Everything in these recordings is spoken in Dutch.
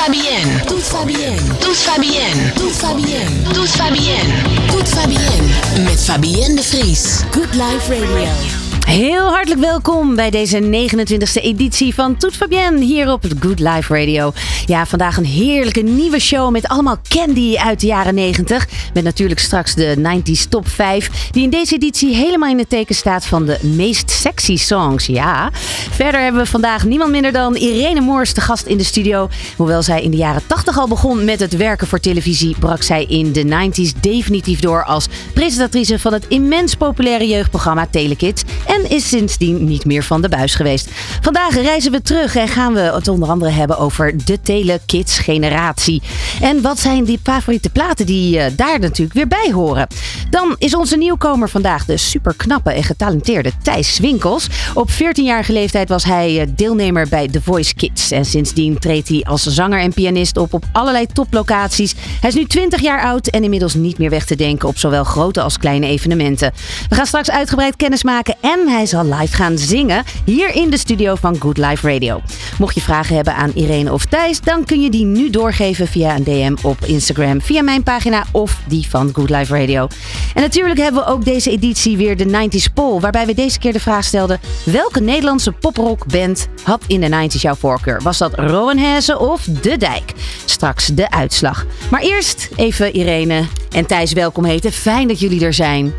va bien. Tout va bien. Tout va bien. Tout va bien. Met Fabienne de Vries. Good Life Radio. Heel hartelijk welkom bij deze 29e editie van Toet Fabienne hier op Good Life Radio. Ja, vandaag een heerlijke nieuwe show met allemaal candy uit de jaren 90. Met natuurlijk straks de 90s top 5, die in deze editie helemaal in het teken staat van de meest sexy songs. Ja. Verder hebben we vandaag niemand minder dan Irene Moors te gast in de studio. Hoewel zij in de jaren 80 al begon met het werken voor televisie, brak zij in de 90s definitief door als presentatrice van het immens populaire jeugdprogramma Telekids. En is sindsdien niet meer van de buis geweest. Vandaag reizen we terug en gaan we het onder andere hebben over de Telekids generatie. En wat zijn die favoriete platen die uh, daar natuurlijk weer bij horen. Dan is onze nieuwkomer vandaag de superknappe en getalenteerde Thijs Winkels. Op 14-jarige leeftijd was hij deelnemer bij The Voice Kids. En sindsdien treedt hij als zanger en pianist op op allerlei toplocaties. Hij is nu 20 jaar oud en inmiddels niet meer weg te denken op zowel grote als kleine evenementen. We gaan straks uitgebreid kennismaken en hij zal live gaan zingen hier in de studio van Good Life Radio. Mocht je vragen hebben aan Irene of Thijs, dan kun je die nu doorgeven via een DM op Instagram, via mijn pagina of die van Good Life Radio. En natuurlijk hebben we ook deze editie weer de 90s Poll, waarbij we deze keer de vraag stelden: welke Nederlandse poprockband had in de 90s jouw voorkeur? Was dat Rowan Hesse of De Dijk? Straks de uitslag. Maar eerst even Irene en Thijs welkom heten. Fijn dat jullie er zijn.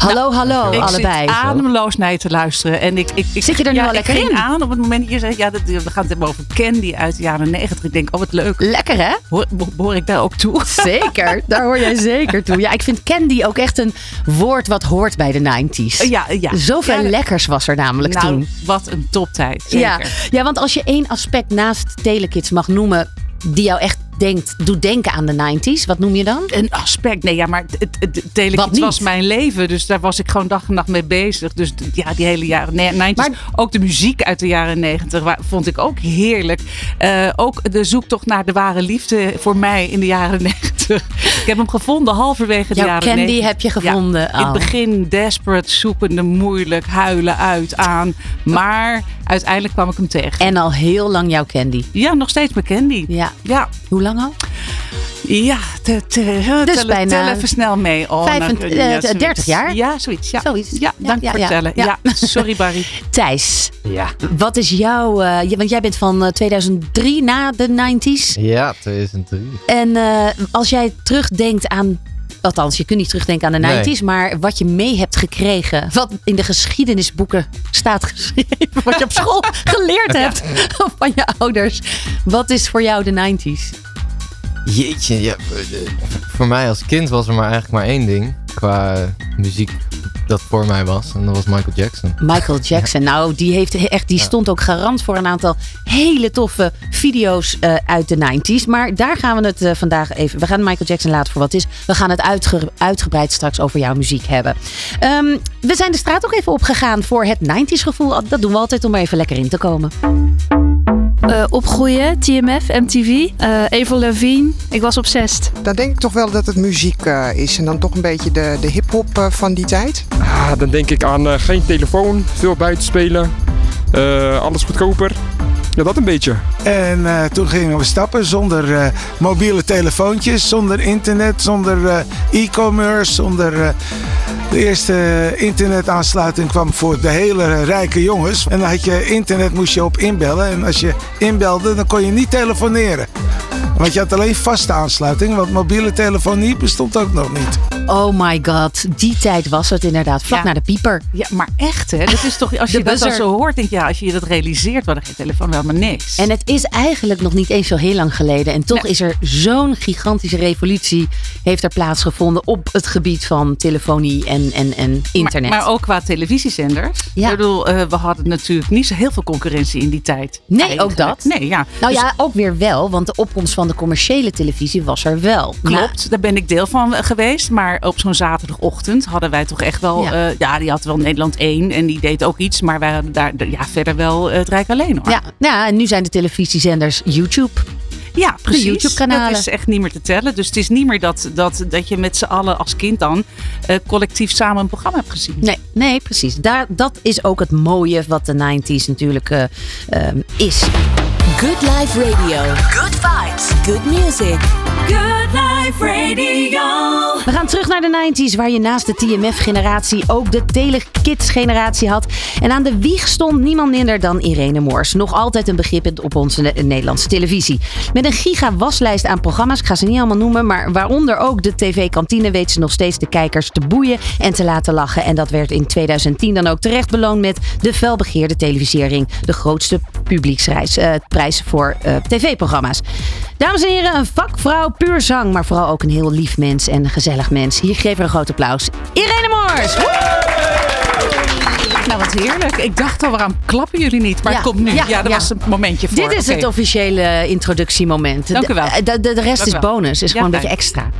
Hallo, hallo, ik allebei. Zit ademloos naar je te luisteren. En ik, ik, ik zit je er nu ja, al lekker ik in? aan op het moment dat je zegt, ja, dat, we gaan het hebben over Candy uit de jaren negentig. Ik denk, oh wat leuk. Lekker hè? Hoor, hoor ik daar ook toe? Zeker, daar hoor jij zeker toe. Ja, ik vind candy ook echt een woord wat hoort bij de 90s. Ja, ja. Zoveel Ja, lekkers was er namelijk nou, toen. wat een toptijd. Zeker. Ja. ja, want als je één aspect naast Telekids mag noemen die jou echt denkt, doet denken aan de 90s, wat noem je dan? Een aspect. Nee, ja, maar het, het, Telekids was mijn leven. Dus daar was ik gewoon dag en nacht mee bezig. Dus ja, die hele jaren ne- 90s. Maar- ook de muziek uit de jaren 90 wa- vond ik ook heerlijk. Eh, ook de zoektocht naar de ware liefde voor mij in de jaren 90. Ik heb hem gevonden halverwege de jaren candy 90. heb je Ja, gevonden. in het Oh. begin desperate, zoekende, moeilijk, huilen uit, aan. Maar uiteindelijk kwam ik hem tegen. En al heel lang jouw candy. Ja, nog steeds mijn candy. Ja. Ja, Hoe lang al? ja te, te, Dus tel, bijna tel even snel mee. Oh, vijfent- nou, eh, zoiets. 30 jaar? Ja, zoiets. Ja, Zoiets. ja Ja, dank ja, voor ja. het tellen. Ja. Ja. sorry Barry. Thijs, Ja. wat is jouw... eh, ja, want jij bent van eh, 2003 na de 90s. Ja, 2003. En eh, als jij terugdenkt aan... Althans, je kunt niet terugdenken aan de Nee. 90s, maar wat je mee hebt gekregen. Wat in de geschiedenisboeken staat geschreven. Wat je op school geleerd hebt van je ouders. Wat is voor jou de 90s? Jeetje, ja, voor mij als kind was er maar eigenlijk maar één ding qua muziek dat voor mij was. En dat was Michael Jackson. Michael Jackson. Nou, die, heeft echt, die stond ook garant voor een aantal hele toffe video's eh, uit de 90s. Maar daar gaan we het eh, vandaag even. We gaan Michael Jackson laten voor wat het is. We gaan het uitge- uitgebreid straks over jouw muziek hebben. Ehm, we zijn de straat ook even opgegaan voor het 90s gevoel. Dat doen we altijd om er even lekker in te komen. Eh, opgroeien, TMF, MTV, eh Avril Lavigne. Ik was obsessed. Dan denk ik toch wel dat het muziek eh, is. En dan toch een beetje de, de hip-hop eh, van die tijd. Ah, dan denk ik aan eh, geen telefoon, veel buiten spelen, eh, alles goedkoper. Dat een beetje. En eh, toen gingen we stappen zonder eh, mobiele telefoontjes, zonder internet, zonder eh, e-commerce, zonder... de eerste internetaansluiting kwam voor de hele rijke jongens. En dan had je internet, moest je op inbellen. En als je inbelde, dan kon je niet telefoneren. Want je had alleen vaste aansluiting, want mobiele telefonie bestond ook nog niet. Oh my god, die tijd was het inderdaad. Vlak Ja. naar de pieper. Ja, maar echt hè. Dat is toch, als je dat zo hoort, denk je, ja, als je je dat realiseert, we hadden geen telefoon, wel maar niks. En het is eigenlijk nog niet eens zo heel lang geleden. En toch Nee. is er zo'n gigantische revolutie heeft er plaatsgevonden op het gebied van telefonie en, en, en internet. Maar, maar ook qua televisiezenders. Ja. Ik bedoel, eh, we hadden natuurlijk niet zo heel veel concurrentie in die tijd. Nee, Eigenlijk. ook dat. Nee, ja. nou Dus ja, ook weer wel, want de opkomst van de commerciële televisie was er wel. Klopt, daar ben ik deel van eh, geweest. Maar op zo'n zaterdagochtend hadden wij toch echt wel... Ja. Ja, ja die had wel Nederland 1 en die deed ook iets. Maar wij hadden daar ja, verder wel eh, het Rijk alleen hoor. Ja, ja, en nu zijn de televisiezenders YouTube. Ja, precies. YouTube-kanalen. Dat is echt niet meer te tellen. Dus het is niet meer dat, dat, dat je met z'n allen als kind dan eh, collectief samen een programma hebt gezien. Nee, nee precies. Daar, dat is ook het mooie wat de 90s natuurlijk eh, is. Good Life Radio. Good vibes. Good music. Good Life We gaan terug naar de 90s, waar je naast de TMF-generatie ook de Telekids-generatie had. En aan de wieg stond niemand minder dan Irene Moors. Nog altijd een begrip op onze Nederlandse televisie. Met een giga-waslijst aan programma's, ik ga ze niet allemaal noemen, maar waaronder ook de TV-kantine weet ze nog steeds de kijkers te boeien en te laten lachen. En dat werd in 2010 dan ook terecht beloond met de felbegeerde televisiering. De grootste publieksprijs uh, voor uh, tv-programma's. Dames en heren, een vakvrouw puur zang, maar vooral ook een heel lief mens en een gezellig mens. Hier geef er een groot applaus. Irene Moors! Nou, wat heerlijk. Ik dacht al, waarom klappen jullie niet? Maar ja, het komt nu. Ja, ja dat was een momentje voor. Dit is het officiële introductiemoment. Dank u wel. De, de, de rest is bonus. Is gewoon een beetje extra.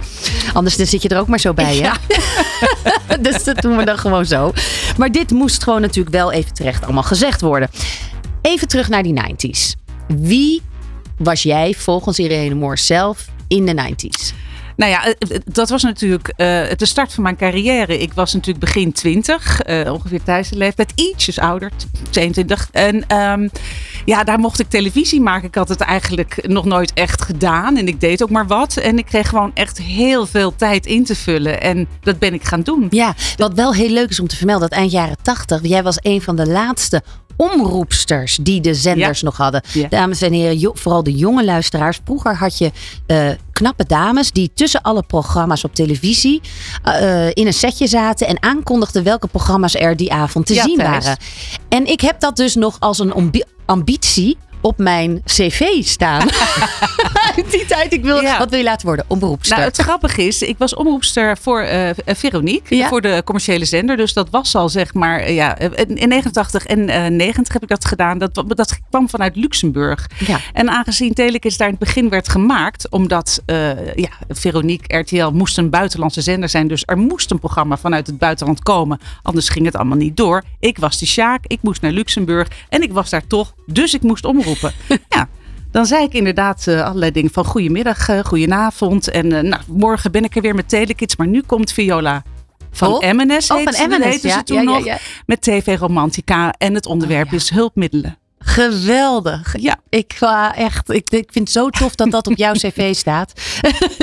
Anders dan zit je er ook maar zo bij, hè? dus dat doen we dan gewoon zo. Maar dit moest gewoon natuurlijk wel even terecht allemaal gezegd worden. Even terug naar die 90s. Wie was jij volgens Irene Moore zelf in de 90s? Nou ja, dat was natuurlijk uh, de start van mijn carrière. Ik was natuurlijk begin 20, uh, eh, ongeveer tijdens de leeftijd, ietsjes ouder, 22. En um, ja, daar mocht ik televisie maken. Ik had het eigenlijk nog nooit echt gedaan en ik deed ook maar wat. En ik kreeg gewoon echt heel veel tijd in te vullen. En dat ben ik gaan doen. Ja, wat wel heel leuk is om te vermelden, dat eind jaren 80, jij was een van de laatste omroepsters die de zenders nog hadden. Dames en heren, vooral de jonge luisteraars. Vroeger had je uh, knappe dames die tussen alle programma's op televisie uh, in een setje zaten en aankondigden welke programma's er die avond te zien waren. En ik heb dat dus nog als een ambitie op mijn cv staan. die tijd, ik wil, wat wil je laten worden? Omroepster. Nou, het grappige is, ik was omroepster voor uh, Veronique, voor de commerciële zender. Dus dat was al zeg maar, uh, ja, in 89 en uh, 90 heb ik dat gedaan. Dat, dat kwam vanuit Luxemburg. Ja. En aangezien Telekids daar in het begin werd gemaakt, omdat ja, Veronique, RTL moest een buitenlandse zender zijn. Dus er moest een programma vanuit het buitenland komen. Anders ging het allemaal niet door. Ik was de Sjaak, ik moest naar Luxemburg en ik was daar toch. Dus ik moest omroepen. ja, dan zei ik inderdaad uh, allerlei dingen van goedemiddag, uh, goedenavond. En uh, nou, morgen ben ik er weer met Telekids. Maar nu komt Viola van oh. MNS. Oh, van MNS, ja. Ze toen ja, ja, ja. nog, met TV Romantica. En het onderwerp oh, is hulpmiddelen. Geweldig. Ja. Ik, ga echt, ik, ik vind het zo tof dat dat op jouw cv staat.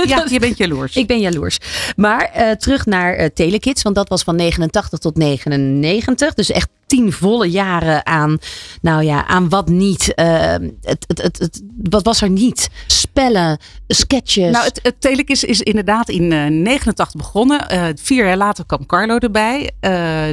Ja, je bent jaloers. Ik ben jaloers. Maar uh, terug naar uh, Telekids, want dat was van 89 tot 99. Dus echt tien volle jaren aan, nou ja, aan wat niet. Uh, het, het, het, het, wat was er niet? Spellen, sketches. Nou, het, het is inderdaad in uh, 89 begonnen. Uh, vier jaar later kwam Carlo erbij.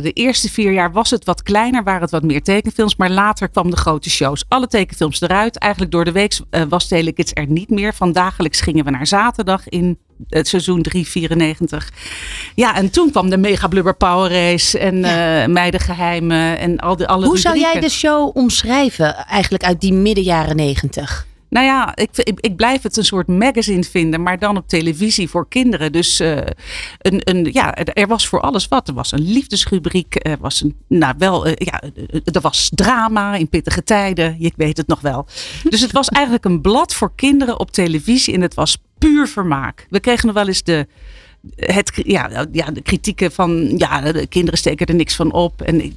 De eerste vier jaar was het wat kleiner, waren het wat meer tekenfilms. Maar later kwam de grote shows. Alle tekenfilms eruit. Eigenlijk door de week was Telekids er niet meer. Van dagelijks gingen we naar zaterdag in het seizoen 394. Ja, en toen kwam de Mega Blubber Power Race en ja. uh, Meidengeheimen en al die alle Hoe zou jij de show omschrijven eigenlijk uit die midden jaren 90? Nou ja, ik, ik, ik, blijf het een soort magazine vinden, maar dan op televisie voor kinderen. Dus uh, een, een, ja, er was voor alles wat. Er was een liefdesrubriek, er was een, nou wel, uh, ja, er was drama in pittige tijden. Ik weet het nog wel. Dus het was eigenlijk een blad voor kinderen op televisie en het was puur vermaak. We kregen nog wel eens de, het, ja, ja, de kritieken van ja, de kinderen steken er niks van op. En ik,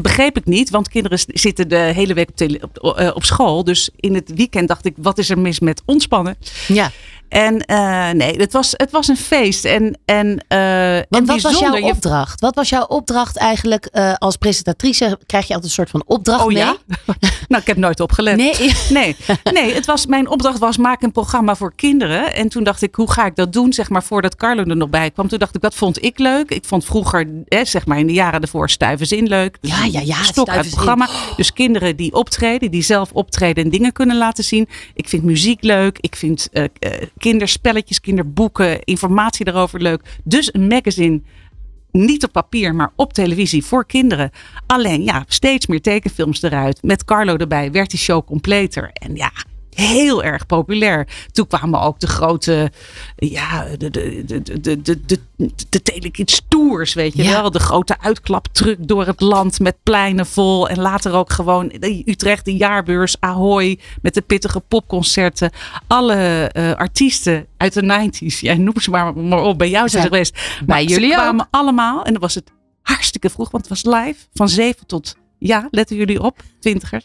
begreep ik niet, want kinderen zitten de hele week op, eh, op, school. Dus in het weekend dacht ik, wat is er mis met ontspannen? Ja. En uh, nee, het was, het was een feest. En, en, uh, Want en wat was jouw opdracht? Wat was jouw opdracht eigenlijk uh, als presentatrice? Krijg je altijd een soort van opdracht oh, mee? Ja? nou, ik heb nooit opgelet. Nee. nee, nee het was, mijn opdracht was maak een programma voor kinderen. En toen dacht ik, hoe ga ik dat doen? Zeg maar voordat Carlo er nog bij kwam. Toen dacht ik, dat vond ik leuk. Ik vond vroeger, hè, zeg maar in de jaren ervoor, Stuivers leuk. Dus ja, ja, ja. Stok uit het programma. Dus kinderen die optreden, die zelf optreden en dingen kunnen laten zien. Ik vind muziek leuk. Ik vind kinderspelletjes, kinderboeken, informatie daarover leuk. Dus een magazine niet op papier, maar op televisie voor kinderen. Alleen ja, steeds meer tekenfilms eruit. Met Carlo erbij werd die show completer. En ja, heel erg populair. Toen kwamen ook de grote, ja, de, de, de, de, de, de, de Telekids Tours, weet je wel. De grote uitklaptruck door het land met pleinen vol. En later ook gewoon Utrecht, de jaarbeurs, Ahoy, met de pittige popconcerten. Alle uh, artiesten uit de 90s, jij ja, noem ze maar, maar op, bij jou zijn ja. geweest. Bij maar jullie kwamen allemaal, en dan was het hartstikke vroeg, want het was live, van 7 tot Ja, letten jullie op, twintigers.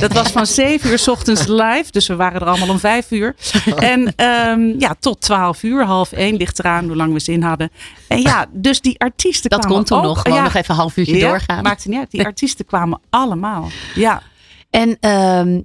Dat was van 7 uur 's ochtends live. Dus we waren er allemaal om 5 uur. En ehm, ja, tot 12 uur, half 1 ligt eraan hoe lang we zin hadden. En ja, dus die artiesten Dat kwamen kon toen ook- nog. Gewoon ja, nog even een half uurtje ja, doorgaan. Maakte niet uit. Die artiesten kwamen allemaal. Ja. En ehm,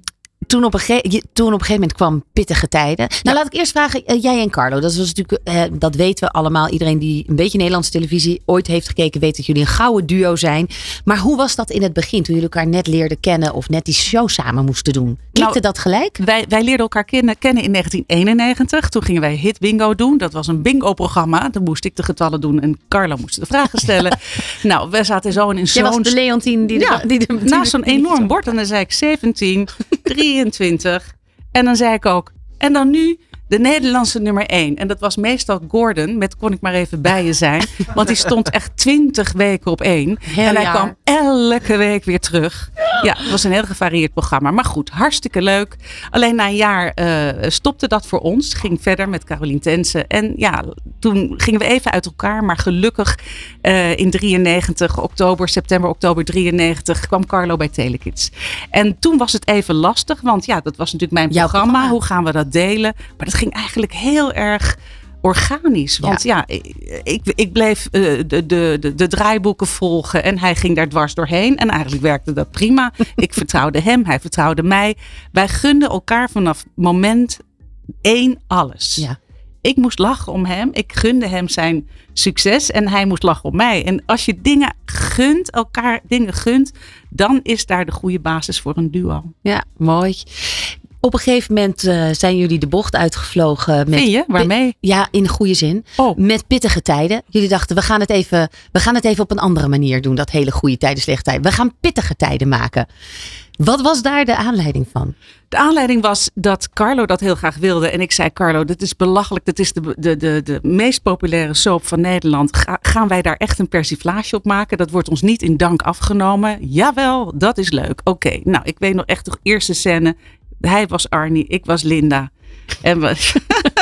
toen, op een toen op een gegeven moment kwam pittige tijden. Nou, laat ik eerst vragen, eh, jij en Carlo, dat, was natuurlijk, eh, dat weten we allemaal. Iedereen die een beetje Nederlandse televisie ooit heeft gekeken, weet dat jullie een gouden duo zijn. Maar hoe was dat in het begin, toen jullie elkaar net leerden kennen of net die show samen moesten doen? Klikte Nou, dat gelijk? Wij, wij leerden elkaar kennen, kennen in 1991. Toen gingen wij Hit Bingo doen. Dat was een bingo-programma. Dan moest ik de getallen doen en Carlo moest de vragen stellen. nou, we zaten zo in Jij was zo'n... de Leontien die Ja, die de, die de- naast zo'n enorm bord. En dan zei ik 17, 23. En dan zei ik ook, en dan nu de Nederlandse nummer 1. En dat was meestal Gordon, met kon ik maar even bij je zijn. Want die stond echt 20 weken op één. Heel en hij jaar. kwam elke week weer terug. Ja, het was een heel gevarieerd programma. Maar goed, hartstikke leuk. Alleen na een jaar eh, stopte dat voor ons. Ging verder met Carolien Tensen. En ja, toen gingen we even uit elkaar. Maar gelukkig eh, in 93, oktober, september, oktober 93, kwam Carlo bij Telekids. En toen was het even lastig. Want ja, dat was natuurlijk mijn programma. programma. Hoe gaan we dat delen? Maar dat ging eigenlijk heel erg organisch. Want ja, ik, ik, ik bleef eh, de, de, de, de draaiboeken volgen en hij ging daar dwars doorheen. En eigenlijk werkte dat prima. ik vertrouwde hem, hij vertrouwde mij. Wij gunden elkaar vanaf moment één alles. Ja. Ik moest lachen om hem. Ik gunde hem zijn succes en hij moest lachen om mij. En als je dingen gunt, elkaar dingen gunt, dan is daar de goede basis voor een duo. Ja, mooi. Op een gegeven moment eh, zijn jullie de bocht uitgevlogen. Met Vind je? Waarmee? Ja, in de goede zin. Oh. Met pittige tijden. Jullie dachten, we gaan, het even, we gaan het even op een andere manier doen. Dat hele goede tijden, slechte tijden. We gaan pittige tijden maken. Wat was daar de aanleiding van? De aanleiding was dat Carlo dat heel graag wilde. En ik zei, Carlo, dit is belachelijk. Dit is de, de, de, de meest populaire soap van Nederland. Ga- gaan wij daar echt een persiflage op maken? Dat wordt ons niet in dank afgenomen. Jawel, dat is leuk. Oké, nou, ik weet nog echt de eerste scène. Hij was Arnie, ik was Linda. En we,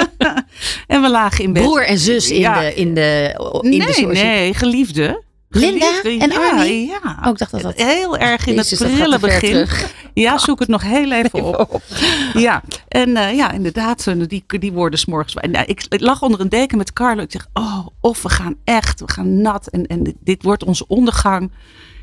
en we lagen in bed. Broer en zus in Ja. de in de in nee, de soort- nee, geliefde. Linda Geliefde, en ja, Arnie? Ja. Oh, ik dacht dat dat- Heel erg in Jezus, het prille begin. Ja, zoek het nog heel even op. Ja, en eh, ja, inderdaad, eh, die, die woorden s'morgens. En, ja, ik, ik lag onder een deken met Carlo. Ik zeg, oh, of we gaan echt, we gaan nat. En, en dit- dit wordt onze ondergang.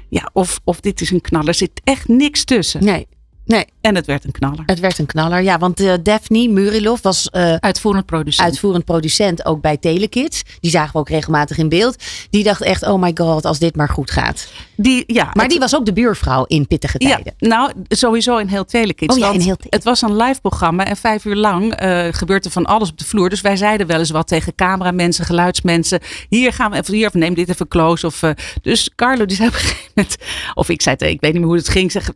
Ja, of, of dit is een knaller. Er zit echt niks tussen. Nee, nee, En het werd een knaller. het werd een knaller. Ja, want eh, Daphne Murilov was eh, Uitvoerend producent. uitvoerend producent ook bij Telekids. Die zagen we ook regelmatig in beeld. Die dacht echt, oh my god, als dit maar goed gaat. die, ja, Maar het- die was ook de buurvrouw in pittige tijden. Ja, nou, sowieso in heel Telekids. Oh ja, in heel het was een live programma en vijf uur lang eh, gebeurt er van alles op de vloer. Dus wij zeiden wel eens wat tegen cameramensen, geluidsmensen. Hier gaan we even, hier, of neem dit even close. Of, dus Carlo die zei op een gegeven moment, of ik zei ik weet niet meer hoe het ging, zeg,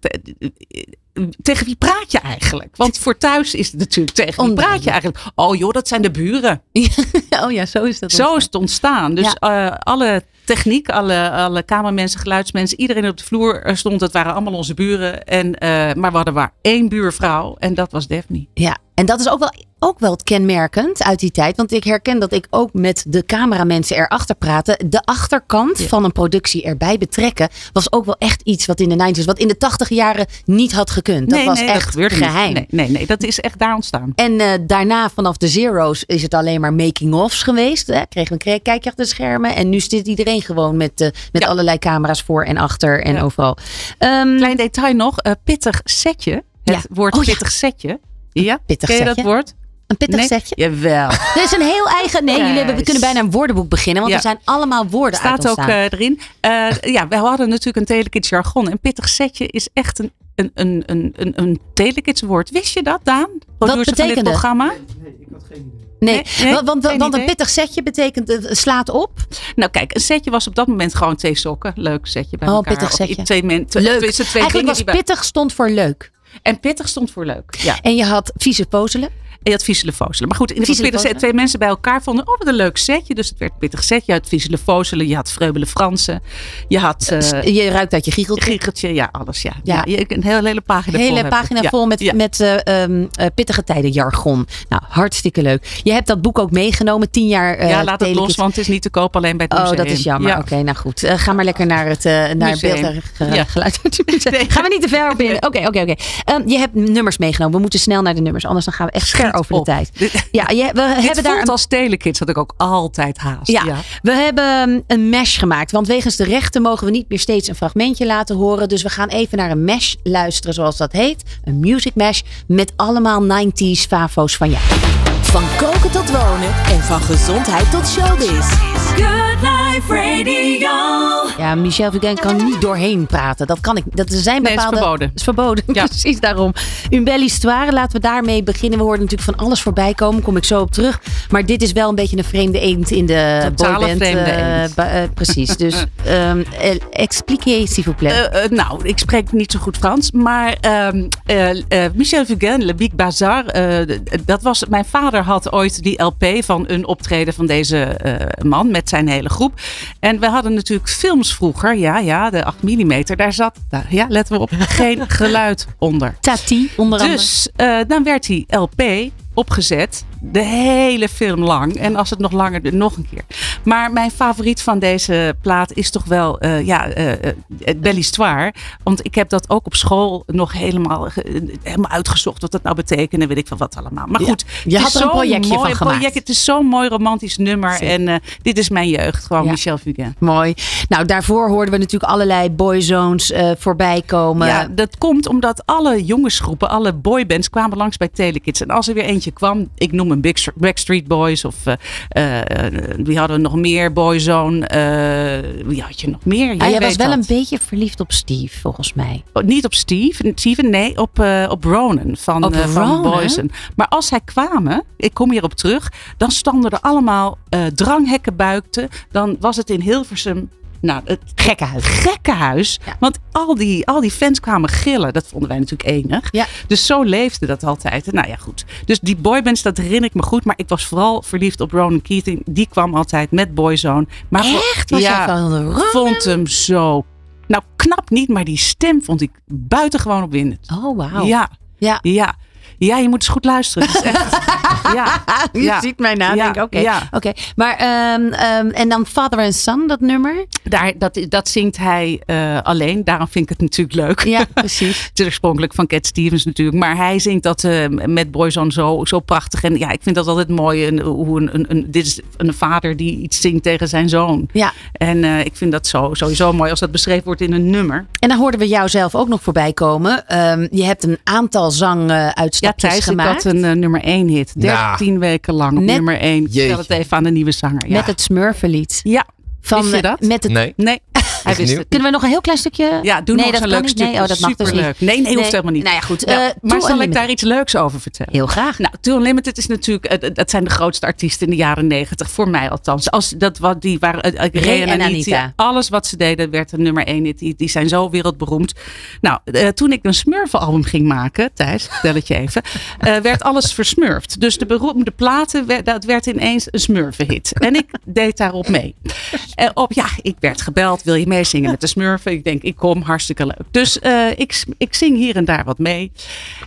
tegen wie praat je eigenlijk? Want voor thuis is het natuurlijk tegen wie praat je eigenlijk? Oh joh, dat zijn de buren. oh ja, zo is dat. Zo is het ontstaan. Dus eh, alle techniek, alle, alle kamermensen, geluidsmensen, iedereen op de vloer stond. Het waren allemaal onze buren. En, eh, maar we hadden maar één buurvrouw en dat was Daphne. Ja, en dat is ook wel, ook wel kenmerkend uit die tijd. Want ik herken dat ik ook met de cameramensen erachter praten. De achterkant van een productie erbij betrekken was ook wel echt iets wat in de 90s, wat in de 80 jaren niet had gekund. Dat was echt gebeurde geheim. Nee, nee, nee, dat is echt daar ontstaan. En eh, daarna, vanaf de Zero's, is het alleen maar making-ofs geweest. Hè? Kregen we een kijkje achter de schermen. En nu zit iedereen gewoon met, eh, met Ja. allerlei camera's voor en achter en Ja. overal. Ehm, Klein detail nog, eh, pittig setje. Het woord Oh pittig setje. Ja, pittig ken je setje? dat woord? Een pittig Nee? setje. Jawel. Er is een heel eigen. Nee, jullie hebben, we kunnen bijna een woordenboek beginnen. Want Ja. er zijn allemaal woorden Staat uit ook eh, erin. Eh, ja, we hadden natuurlijk een telekids jargon. En pittig setje is echt een, een, een, een, een, een telekids woord. Wist je dat, Daan? Van dit betekende? programma? nee, nee, nee, want, want, geen want een idee. pittig setje betekent het slaat op. Nou kijk, een setje was op dat moment gewoon twee sokken. Leuk setje bij Oh, elkaar. pittig Of setje. Twee men, twee, Leuk. twee Eigenlijk was bij- pittig stond voor leuk. En pittig stond voor leuk. Ja. En je had vieze pozelen. Je had Vieselefozelen. Maar goed, in de Set, twee mensen bij elkaar vonden, oh wat een leuk setje. Dus het werd pittig setje. Je had Vieselefozelen, je had Vreubele Fransen. Je had eh je ruikt uit je giecheltje. Giegeltje, ja, alles. Ja. Ja. Een hele, hele pagina vol hele pagina Ja. vol met, Ja. met eh, ehm, eh, pittige tijden jargon. Nou, hartstikke leuk. Je hebt dat boek ook meegenomen, tien jaar eh ja, laat het los, want het is niet te koop alleen bij het Oh, museum. dat is jammer. Ja. Oké, nou goed. Eh, ga maar lekker naar het, eh, naar beeld en geluid. Gaan we niet te ver op in. Oké, oké, oké. Ehm, Je hebt nummers meegenomen. We moeten snel naar de nummers, anders dan gaan we echt ver Over de op. tijd. Ja, je, we Dit hebben daar voelt een als telekids, had ik ook altijd haast. Ja, we hebben um, een mesh gemaakt. Want wegens de rechten mogen we niet meer steeds een fragmentje laten horen. Dus we gaan even naar een mesh luisteren, zoals dat heet. Een music mesh met allemaal 90s favo's van jou. Van koken tot wonen en van gezondheid tot showbiz. Good Life Radio. Ja, Michel Fugain kan niet doorheen praten. Dat kan ik. Dat er zijn Nee, is bepaalde. verboden. is verboden. Ja. Precies daarom. Une belle histoire. Laten we daarmee beginnen. We hoorden natuurlijk van alles voorbij komen. Kom ik zo op terug. Maar dit is wel een beetje een vreemde eend in de Totale boyband. vreemde eh, eend. eh, precies. Dus um, expliquez s'il vous plaît. Eh, eh, nou, ik spreek niet zo goed Frans, maar ehm, eh, eh, Michel Fugain, Le Big Bazar, eh, dat was, mijn vader had ooit die LP van een optreden van deze eh, man met zijn hele groep. En we hadden natuurlijk films vroeger, ja, ja, de 8 mm, daar zat, ja, letten we op, geen geluid onder. Tati, onder andere. Dus eh, dan werd die LP opgezet, de hele film lang. En als het nog langer, nog een keer. Maar mijn favoriet van deze plaat is toch wel eh, ja, het Belle Histoire. Want ik heb dat ook op school nog helemaal, helemaal uitgezocht wat dat nou betekent. En weet ik van wat allemaal. Maar Ja, goed, je had er een zo'n projectje mooi van gemaakt. project. Het is zo'n mooi romantisch nummer. En dit is mijn jeugd. Gewoon Ja. Michel Fugain. Mooi. Nou, daarvoor hoorden we natuurlijk allerlei boyzones eh voorbij komen. Ja, dat komt omdat alle jongensgroepen, alle boybands kwamen langs bij Telekids. En als er weer eentje kwam, ik noem een Big Str- Backstreet Boys of eh, eh, eh, wie hadden we nog meer? Boyzone. wie had je nog meer? Ah, jij was weet wel een beetje verliefd op Steve, volgens mij. Oh, Niet op Steve, Steven, nee, op, op Ronan van, Op van? Boyzone. Maar als zij kwamen, ik kom hierop terug, dan stonden er allemaal dranghekken buiten. Dan was het in Hilversum, nou, het Gekkenhuis. gekkenhuis. Ja. Want al die, al die fans kwamen gillen. Dat vonden wij natuurlijk enig. Ja. Dus zo leefde dat altijd. Nou ja, goed. Dus die boybands, dat herinner ik me goed. Maar ik was vooral verliefd op Ronan Keating. Die kwam altijd met Boyzone. Maar Echt? Was ja, van vond hem zo... Nou, knap niet, maar die stem vond ik buitengewoon opwindend. Oh, wauw. Ja, Ja. ja. Ja, je moet eens goed luisteren. Het is echt... ja. Je Ja. ziet mij na. Ja, denk ik, Oké. ja. Oké. Maar, ehm, ehm, en dan Father and Son, dat nummer? Daar, dat, dat zingt hij eh, alleen. Daarom vind ik het natuurlijk leuk. Ja, precies. Het is oorspronkelijk van Cat Stevens natuurlijk. Maar hij zingt dat eh, met Boyzone zo, zo prachtig. En ja, ik vind dat altijd mooi. Een, hoe een, een, een, dit is een vader die iets zingt tegen zijn zoon. Ja. En eh, ik vind dat zo, sowieso mooi als dat beschreven wordt in een nummer. En dan hoorden we jou zelf ook nog voorbij komen. Ehm, je hebt een aantal Ja, zanguitstapjes Thijs, ik gemaakt. had een nummer 1 hit. Nou. 13 weken lang op Net- nummer 1. Ik Jeetje. Vertel het even aan de nieuwe zanger. Ja. Met het Smurfenlied. ja. Van, Wist je dat? Met het, Nee. Nee, hij wist nieuw. het. Kunnen we nog een heel klein stukje? Ja, doe nee, nog een leuk stukje. Nee, oh, dat mag dus Superleuk. niet. Nee, nee, hoeft helemaal niet. Nou ja, goed. Ja, Eh, maar zal ik daar iets leuks over vertellen? Heel graag. Nou, Too Unlimited is natuurlijk, eh, dat zijn de grootste artiesten in de jaren negentig, voor mij althans. Als, dat, wat, die waren, eh, eh, Ray en Anita. Alles wat ze deden werd een nummer één. hit. Die, die zijn zo wereldberoemd. Nou, eh, toen ik een Smurfen-album ging maken, Thijs, vertel het je even, eh, werd alles versmurfd. Dus de beroemde platen, werd, dat werd ineens een Smurfen-hit. En ik deed daarop mee. Eh, op, ja, ik werd gebeld, wil je meezingen met de Smurfen? Ik denk, ik kom, hartstikke leuk. Dus eh, ik, ik zing hier en daar wat mee.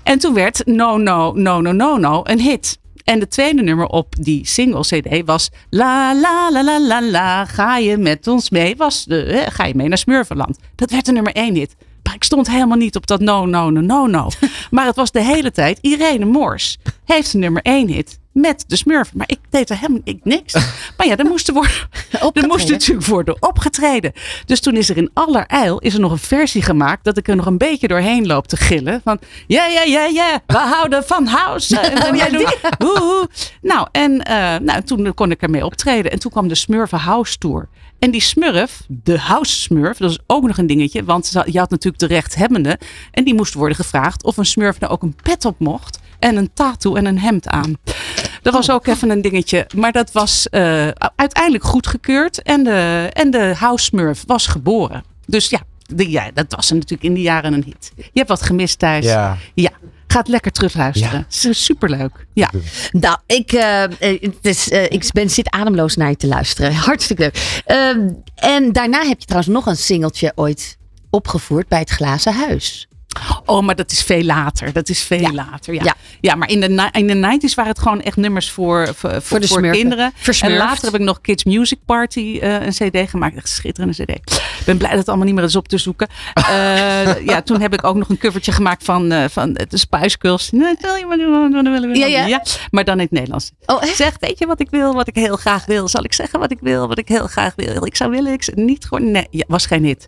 En toen werd No, No, No, No, No, No een hit. En de tweede nummer op die single CD was La la la la la la, ga je met ons mee? Was de, hè, ga je mee naar Smurfenland? Dat werd de nummer één hit. Maar ik stond helemaal niet op dat no, no, no, no, no. Maar het was de hele tijd Irene Moors heeft een nummer één hit met de Smurfen. Maar ik deed er helemaal ik, niks. Maar ja, er moest, er worden, er moest natuurlijk worden opgetreden. Dus toen is er in allerijl is er nog een versie gemaakt dat ik er nog een beetje doorheen loop te gillen. Van ja, ja, ja, ja, we houden van house. En dan jij doet. Nou, en eh, nou, toen kon ik ermee optreden. En toen kwam de Smurfen House Tour. En die Smurf, de House Smurf, dat is ook nog een dingetje. Want je had natuurlijk de rechthebbende. En die moest worden gevraagd of een Smurf nou ook een pet op mocht. En een tattoo en een hemd aan. Dat was ook even een dingetje. Maar dat was eh, uiteindelijk goedgekeurd. En de, en de House Smurf was geboren. Dus ja, de, ja, dat was natuurlijk in die jaren een hit. Je hebt wat gemist thuis. Ja. Ja. Ga het lekker terugluisteren. Ja. Het is superleuk. Ja. Nou, ik, het is, eh, ik ben, zit ademloos naar je te luisteren. Hartstikke leuk. Ehm, en daarna heb je trouwens nog een singeltje ooit opgevoerd bij het Glazen Huis. Oh, maar dat is veel later. Dat is veel Ja. later. Ja. Ja. Ja. maar in de, in de 90s waren het gewoon echt nummers voor, voor, voor, de voor smurfen. kinderen. En later heb ik nog Kids Music Party eh, een CD gemaakt. Echt schitterende CD. Ik ben blij dat het allemaal niet meer is op te zoeken. Eh, ja, toen heb ik ook nog een covertje gemaakt van, eh, van de Spice Girls. Nee, tel je maar nu- Ja, ja. maar dan in het Nederlands. Oh, echt? Zeg, weet je wat ik wil, wat ik heel graag wil? Zal ik zeggen wat ik wil, wat ik heel graag wil? Ik zou willen, ik niet gewoon. Nee, ja, was geen hit.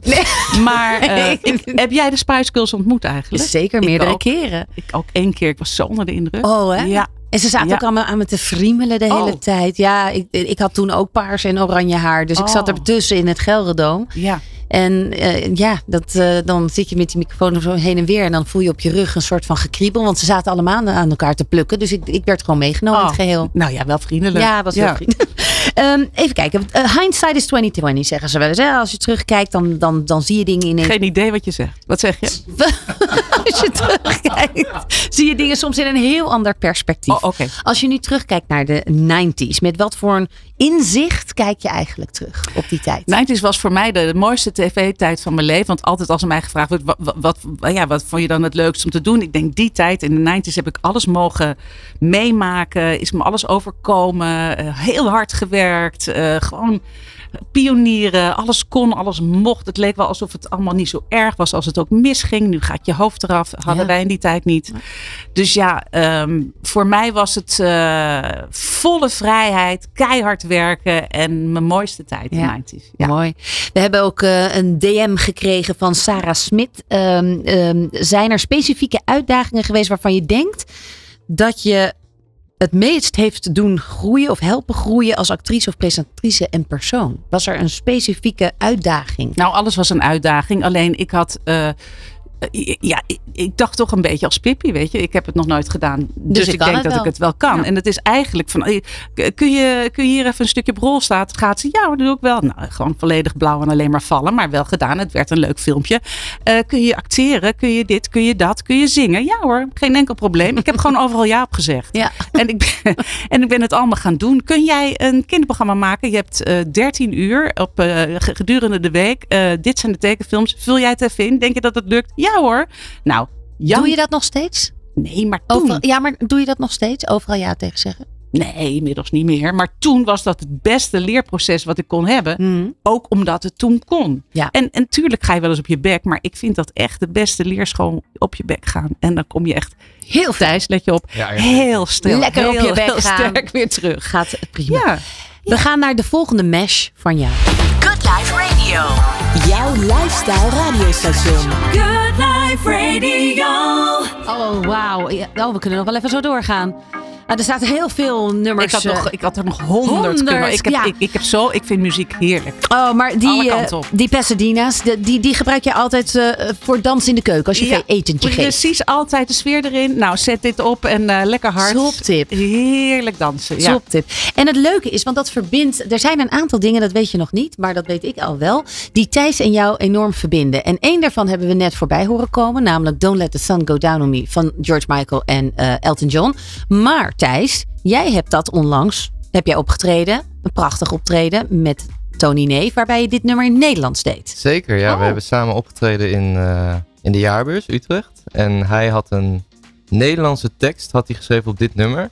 Maar eh, ik- heb jij de Spice Girls ontmoet eigenlijk? Zeker, meerdere ook. keren. Ik ook één keer. Ik was zo onder de indruk. Oh, hè? Ja. En ze zaten Ja. ook allemaal aan me te friemelen de hele Oh. tijd. Ja, ik, ik had toen ook paars en oranje haar. Dus ik zat Oh. ertussen in het Gelredoom. Ja. En eh, ja, dat, eh, dan zit je met die microfoon zo heen en weer. En dan voel je op je rug een soort van gekriebel. Want ze zaten allemaal aan- elkaar te plukken. Dus ik, ik werd gewoon meegenomen in het Oh. geheel. Nou ja, wel vriendelijk. Ja, was heel vriendelijk. Ehm, even kijken. Eh, hindsight is 2020, zeggen ze wel eens. Hè? Als je terugkijkt, dan, dan, dan zie je dingen ineens. Geen idee wat je zegt. Wat zeg je? Als je terugkijkt, zie je dingen soms in een heel ander perspectief. Oh. Als je nu terugkijkt naar de 90s, met wat voor een inzicht kijk je eigenlijk terug op die tijd? 90s was voor mij de, de mooiste tv-tijd van mijn leven. Want altijd als er mij gevraagd wordt, wat, wat, wat- ja, wat vond je dan het leukst om te doen? Ik denk die tijd, in de 90s heb ik alles mogen meemaken. Is me alles overkomen. eh, heel hard gewerkt. eh, gewoon pionieren. Alles kon, alles mocht. Het leek wel alsof het allemaal niet zo erg was als het ook misging. Nu gaat je hoofd eraf. Hadden Ja. wij in die tijd niet. Dus ja, ehm, voor mij was het eh, volle vrijheid, keihard werken en mijn mooiste tijd in Ja. de 90s. Ja. Mooi. We hebben ook eh, een DM gekregen van Sarah Smit. Ehm, ehm, zijn er specifieke uitdagingen geweest waarvan je denkt dat je het meest heeft doen groeien of helpen groeien als actrice of presentatrice en persoon? Was er een specifieke uitdaging? Nou, alles was een uitdaging. Alleen ik had. eh, ja, ik, ik dacht toch een beetje als Pippi, weet je. Ik heb het nog nooit gedaan. Dus, je ik denk dat wel. ik het wel kan. Ja. En het is eigenlijk van. eh, Kun je, kun je hier even een stukje op rol staan? Gaat ze? Ja, dat doe ik wel. Nou, gewoon volledig blauw en alleen maar vallen. Maar wel gedaan. Het werd een leuk filmpje. Eh, kun je acteren? Kun je dit? Kun je dat? Kun je zingen? Ja hoor, geen enkel probleem. Ik heb gewoon overal ja op gezegd. Ja. En ik, ben, en ik ben het allemaal gaan doen. Kun jij een kinderprogramma maken? Je hebt eh 13 uur op, eh, gedurende de week. Eh, dit zijn de tekenfilms. Vul jij het even in? Denk je dat het lukt? Ja hoor. Nou, Jan, Doe je dat nog steeds? Nee, maar toen. Overal, ja, maar doe je dat nog steeds? Overal ja tegen zeggen? Nee, inmiddels niet meer. Maar toen was dat het beste leerproces wat ik kon hebben. Mhm. Ook omdat het toen kon. Ja. En, en tuurlijk ga je wel eens op je bek. Maar ik vind dat echt de beste leerschool op je bek gaan. En dan kom je echt Heel Thijs, let je op. Ja, ja. Heel stil. Lekker op heel, je bek heel gaan. sterk weer terug. Gaat prima. Ja. We gaan naar de volgende mesh van jou. Good Life Radio. Jouw lifestyle radiostation. Good Life Radio. Oh, wauw. Oh, we kunnen nog wel even zo doorgaan. Ah, er zaten heel veel nummers. Ik had, nog, eh, ik had er nog honderd, kunnen. Ik, heb, ja. ik, ik heb zo, ik vind muziek heerlijk. Oh, maar die, eh, die Pasadena's, de- die, die gebruik je altijd eh, voor dans in de keuken. Als je Ja, etentje geeft. Precies, altijd de sfeer erin. Nou, zet dit op en lekker hard. Toptip. Heerlijk dansen. Ja. Toptip. En het leuke is, want dat verbindt. Er zijn een aantal dingen, dat weet je nog niet, maar dat weet ik al wel. Die Thijs en jou enorm verbinden. En één daarvan hebben we net voorbij horen komen. Namelijk Don't Let the Sun Go Down on Me van George Michael en Elton John. Maar Thijs, jij hebt dat onlangs. Heb jij opgetreden? Een prachtig optreden met Tony Neef, waarbij je dit nummer in Nederlands deed. Zeker, ja. Oh. We hebben samen opgetreden in, eh, in de jaarbeurs Utrecht. En hij had een Nederlandse tekst had hij geschreven op dit nummer.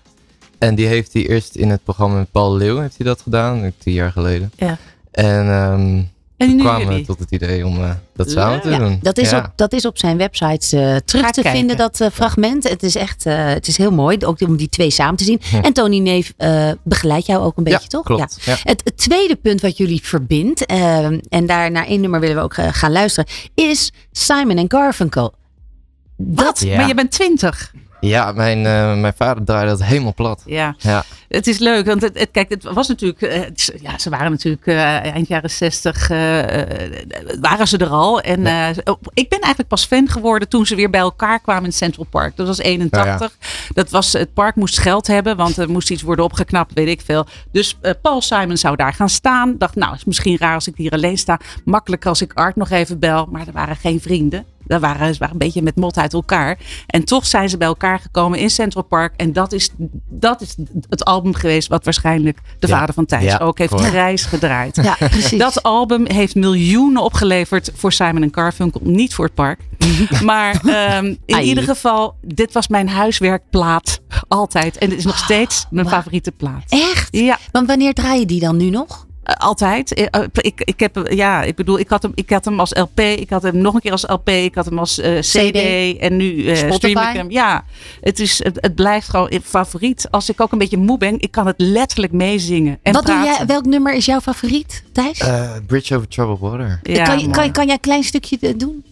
En die heeft hij eerst in het programma met Paul Leeuw heeft hij dat gedaan, tien jaar geleden. Ja. En ehm En toen nu kwamen we jullie. tot het idee om eh, dat samen te Ja, doen. dat, is Ja. op, dat is op zijn website eh, terug Ga te kijken. vinden, dat eh, fragment. Het is echt eh, het is heel mooi, ook om die twee samen te zien. En Tony Neef eh, begeleidt jou ook een beetje, ja, toch? klopt. Ja. Het, het tweede punt wat jullie verbindt, en daar naar één nummer willen we ook gaan luisteren, is Simon en Garfunkel. Dat, Ja. Maar je bent twintig. Ja, mijn, eh, mijn vader draaide dat helemaal plat. Ja. Ja. Het is leuk, want het, het- kijk, het was natuurlijk, eh, ja, ze waren natuurlijk eh, eind jaren zestig, waren ze er al. En eh, ik ben eigenlijk pas fan geworden toen ze weer bij elkaar kwamen in Central Park. Dat was 81. Dat was, het park moest geld hebben, want er moest iets worden opgeknapt, weet ik veel. Dus Paul Simon zou daar gaan staan. Dacht, nou, is misschien raar als ik hier alleen sta. Makkelijker als ik Art nog even bel, maar er waren geen vrienden. Daar waren ze waren een beetje met mot uit elkaar. En toch zijn ze bij elkaar gekomen in Central Park. En dat is, dat is het album geweest wat waarschijnlijk de Ja. vader van Thijs Ja, ook heeft correct. grijs gedraaid. Ja, precies. Dat album heeft miljoenen opgeleverd voor Simon Garfunkel. Niet voor het park. Maar ehm, in Ai. ieder geval, dit was mijn huiswerkplaat. Altijd. En het is nog steeds mijn favoriete plaat. Echt? Ja, Want wanneer draai je die dan nu nog? Eh, altijd. Eh, eh, Ik, ik heb, ja, ik bedoel, ik had, hem, ik had hem als LP. Ik had hem nog een keer als LP. Ik had hem als eh, CD. En nu eh Spotify? stream ik hem. Ja, het, is, het, het blijft gewoon een favoriet. Als ik ook een beetje moe ben, ik kan het letterlijk meezingen. En Wat doe jij, welk nummer is jouw favoriet, Thijs? Eh, Bridge over Troubled Water. Ja, kan, je, kan, kan jij een klein stukje doen?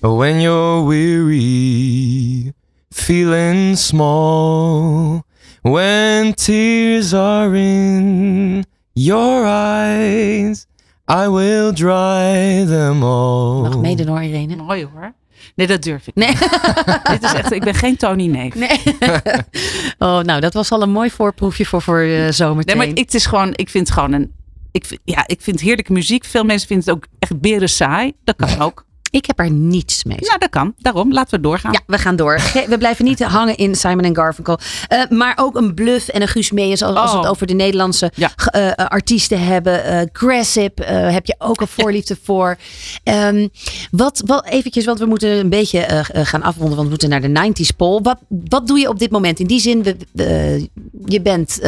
When you're weary, feeling small, when tears are in your eyes, I will dry them all. Mag meedoen hoor, Irene. Mooi hoor. Nee, dat durf ik. Nee. Dit is echt, ik ben geen Tony Neef. nee. oh, nou, dat was al een mooi voorproefje voor, voor uh, zometeen. Nee, maar ik, het is gewoon, ik vind het gewoon een. Ik, ja, ik vind heerlijke muziek. Veel mensen vinden het ook echt beren saai. Dat kan ook. Ik heb er niets mee. Nou, dat kan. Daarom, laten we doorgaan. Ja, we gaan door. We blijven niet hangen in Simon Garfunkel. Eh, maar ook een Bluff en een Guus. Als, als we Oh. het over de Nederlandse Ja. eh, artiesten hebben. Eh Grassip heb je ook een voorliefde voor. Ehm, wat, wat eventjes, want we moeten een beetje gaan afronden. Want we moeten naar de 90s poll. Wat, wat doe je op dit moment? In die zin, we, je bent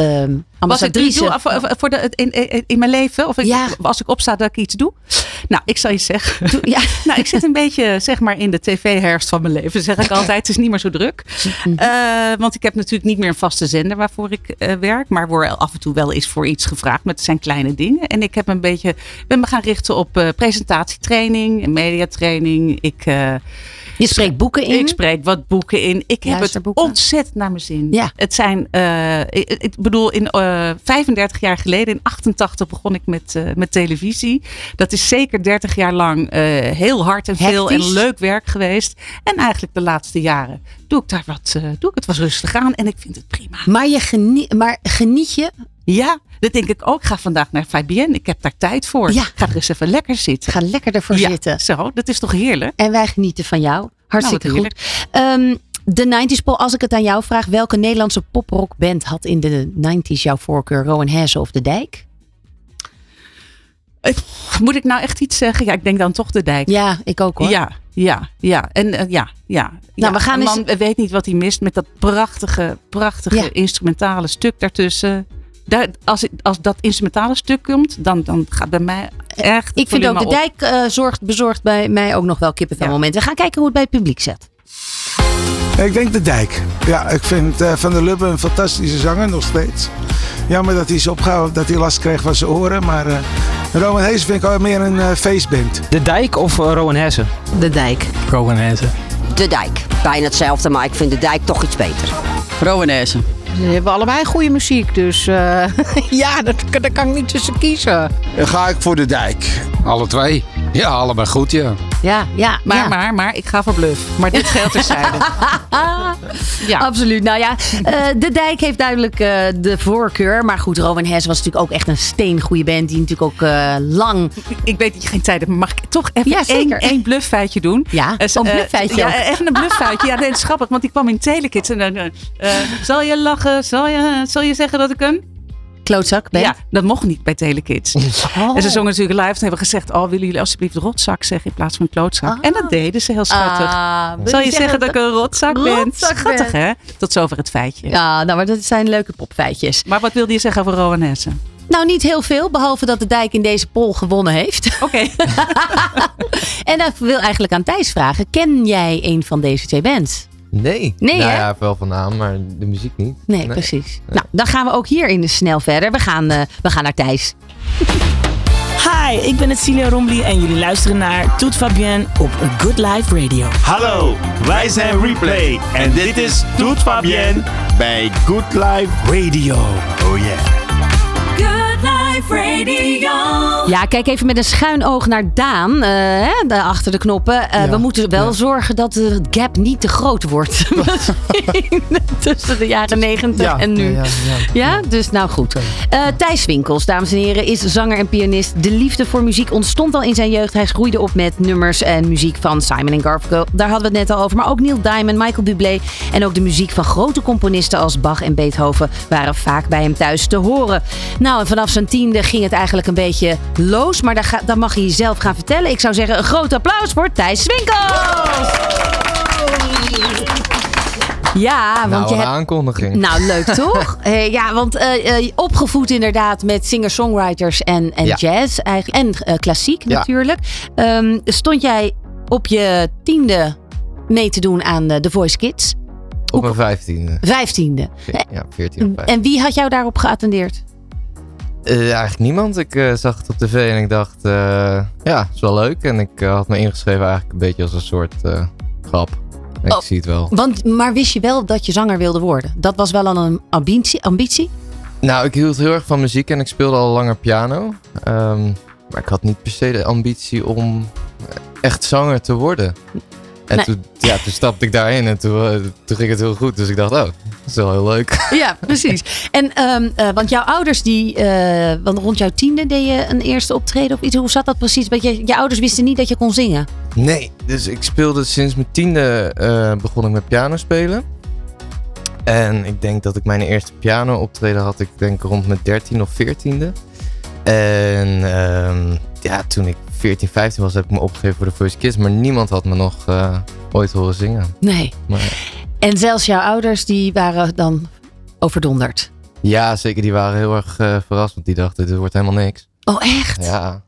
Wat ik doe voor de, in, in, in mijn leven, of ik, Ja. als ik opsta dat ik iets doe. Nou, ik zal je zeggen. Doe- ja. Nou, ik zit een beetje zeg maar in de tv-herfst van mijn leven. Zeg ik altijd. Het is niet meer zo druk. Eh, want ik heb natuurlijk niet meer een vaste zender waarvoor ik eh, werk. Maar word af en toe wel eens voor iets gevraagd. Maar het zijn kleine dingen. En ik heb een beetje, ben me gaan richten op eh, presentatietraining, mediatraining. Ik, Je spreekt boeken in. ik spreek wat boeken in. Ik heb het ontzettend naar mijn zin. Ja. Het zijn, eh, ik, ik bedoel, in eh 35 jaar geleden, in 88 begon ik met, eh, met televisie. Dat is zeker 30 jaar lang heel hard en veel Hectisch. en leuk werk geweest. En eigenlijk de laatste jaren doe ik daar wat, doe ik het wat rustig aan en ik vind het prima. Maar, je genie- maar geniet je? Ja, dat denk ik ook. Ik ga vandaag naar Fabienne. Ik heb daar tijd voor. Ja. Ga er eens even lekker zitten. Ga lekker ervoor ja, zitten. Zo, dat is toch heerlijk? En wij genieten van jou. Hartstikke Nou, goed. Ehm, de 90s poll, als ik het aan jou vraag, welke Nederlandse poprockband had in de 90s jouw voorkeur? Rowan Hesse of De Dijk? Eh, Moet ik nou echt iets zeggen? Ja, ik denk dan toch de dijk. Ja, ik ook hoor. Ja, ja, ja. En eh, ja, ja. ja. we gaan eens- man weet niet wat hij mist met dat prachtige, prachtige Ja. instrumentale stuk daartussen. Daar, als, als dat instrumentale stuk komt, dan, dan gaat bij mij echt. Ik vind ook, De op. Dijk eh, zorgt, bezorgt bij mij ook nog wel kippenvel Ja. momenten. We gaan kijken hoe het bij het publiek zit. Ik denk de dijk. Ja, ik vind eh, Van der Lubbe een fantastische zanger, nog steeds. Jammer dat hij is opgehouden, dat hij last kreeg van zijn oren. Maar eh Roman Hees vind ik al meer een eh, feestband. De Dijk of uh, Rowan Hesse? De dijk. Rowan Hesse. De dijk. Bijna hetzelfde, maar ik vind de dijk toch iets beter. Rowanese. Ze hebben allebei goede muziek, dus eh, ja, daar, daar kan ik niet tussen kiezen. Dan ga ik voor de dijk. Alle twee. Ja, allebei goed, ja. Ja, ja. Maar, ja. maar, maar, ik ga voor bluff. Maar dit geldt terzijde. ja. Absoluut. Nou ja, eh, De Dijk heeft duidelijk eh, de voorkeur. Maar goed, Rowan Hesse was natuurlijk ook echt een steengoede band. Die natuurlijk ook eh, lang... Ik weet dat je geen tijd hebt, maar mag ik toch even Ja, één, één bluffeitje doen? Ja, een bluffeitje Ja, even een bluffeitje. Ja, dat is grappig, want die kwam in Telekids. En dan, zal je lachen? Zal je, zal je zeggen dat ik een... Klootzak bent. Ja, dat mocht niet bij Telekids. Oh. En ze zongen natuurlijk live en hebben gezegd... Oh, willen jullie alsjeblieft rotzak zeggen in plaats van klootzak? En dat deden ze heel schattig. Ah, zal je zeggen dat ik een rotzak ben? Schattig, hè? Tot zover het feitje. Ja, nou, maar dat zijn leuke popfeitjes. Maar wat wilde je zeggen over Rowan Hessen? Nou, niet heel veel, behalve dat de Dijk in deze poll gewonnen heeft. Oké. en ik wil eigenlijk aan Thijs vragen. Ken jij een van deze twee bands? Nee. Nee, nou hè? ja, wel van naam, maar de muziek niet. Nee, precies. Nou, dan gaan we ook hierin snel verder. We gaan, eh, we gaan naar Thijs. Hi, ik ben het Celia Rombly en jullie luisteren naar Toet Fabienne op Good Life Radio. Hallo, wij zijn Replay en dit is Toet Fabienne bij Good Life Radio. Oh yeah. Life Radio. Ja, kijk even met een schuin oog naar Daan, hè, daar achter de knoppen. Eh, we moeten wel zorgen dat de gap niet te groot wordt. Tussen de jaren 90 Ja, en nu. ja, Ja, ja, ja. dus nou goed. Eh, Thijs Winkels, dames en heren, is zanger en pianist. De liefde voor muziek ontstond al in zijn jeugd. Hij groeide op met nummers en muziek van Simon Garfunkel. Daar hadden we het net al over. Maar ook Neil Diamond, Michael Bublé en ook de muziek van grote componisten als Bach en Beethoven waren vaak bij hem thuis te horen. Nou, en vanaf zijn tiende ging het eigenlijk een beetje los. Maar dat, ga, dat mag hij zelf gaan vertellen. Ik zou zeggen, een groot applaus voor Thijs Winkels! Ja, want Nou, je een hebt... aankondiging. Nou, leuk toch? Eh, ja, want eh, eh, opgevoed inderdaad met singer-songwriters en, en Ja. jazz eigenlijk. En klassiek Ja. natuurlijk. Ehm, stond jij op je tiende mee te doen aan The Voice Kids? Op mijn vijftiende. Vijftiende. Ja, 14 of 15. En wie had jou daarop geattendeerd? Eh, eigenlijk niemand. Ik eh, zag het op tv en ik dacht, eh, ja, is wel leuk. En ik had me ingeschreven eigenlijk een beetje als een soort grap. Ik Oh. zie het wel. Want, maar wist je wel dat je zanger wilde worden? Dat was wel al een ambitie? ambitie? Nou, ik hield heel erg van muziek en ik speelde al langer piano. Ehm, maar ik had niet per se de ambitie om echt zanger te worden. En Nee. toen, ja, toen stapte ik daarin en toen, eh, toen ging het heel goed. Dus ik dacht, oh, dat is wel heel leuk. Ja, precies. En, ehm, eh, want jouw ouders, die, eh, want rond jouw tiende deed je een eerste optreden of iets. Hoe zat dat precies? Want je, je ouders wisten niet dat je kon zingen. Nee, dus ik speelde sinds mijn tiende eh, begon ik met piano spelen. En ik denk dat ik mijn eerste piano optreden had, ik denk rond mijn 13 of 14e. En ehm, ja, toen ik 14, 15 was, heb ik me opgegeven voor de Voice Kids. Maar niemand had me nog eh, ooit horen zingen. Nee. Maar, En zelfs jouw ouders, die waren dan overdonderd. ja, zeker, die waren heel erg eh, verrast, want die dachten, dit wordt helemaal niks. Oh, echt? Ja,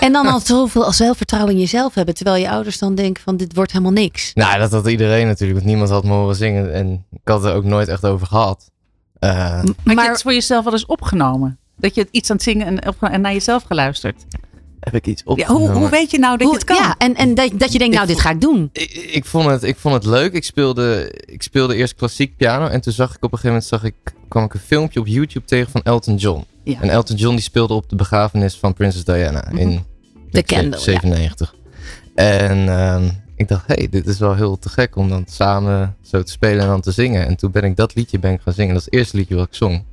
En dan al zoveel als zelfvertrouwen in jezelf hebben. Terwijl je ouders dan denken van dit wordt helemaal niks. nou, dat had iedereen natuurlijk, want niemand had me horen zingen. En ik had het er ook nooit echt over gehad. Eh, Had je het voor jezelf wel eens opgenomen? Dat je het iets aan het zingen en, en naar jezelf geluisterd? Heb ik iets Ja, opgenomen? hoe, hoe weet je nou dat Hoe- je het kan? Ja, en, en dat, dat je denkt, nou, dit ga ik doen. Ik, ik, vond het, ik vond het leuk. Ik speelde, ik speelde eerst klassiek piano. En toen zag ik op een gegeven moment zag ik, kwam ik een filmpje op YouTube tegen van Elton John. Ja. En Elton John die speelde op de begrafenis van Prinses Diana in Mhm. De Candle, ja. 97. En ehm, ik dacht, hé, hey, dit is wel heel te gek om dan samen zo te spelen en dan te zingen. En toen ben ik dat liedje ben ik gaan zingen. Dat is het eerste liedje wat ik zong.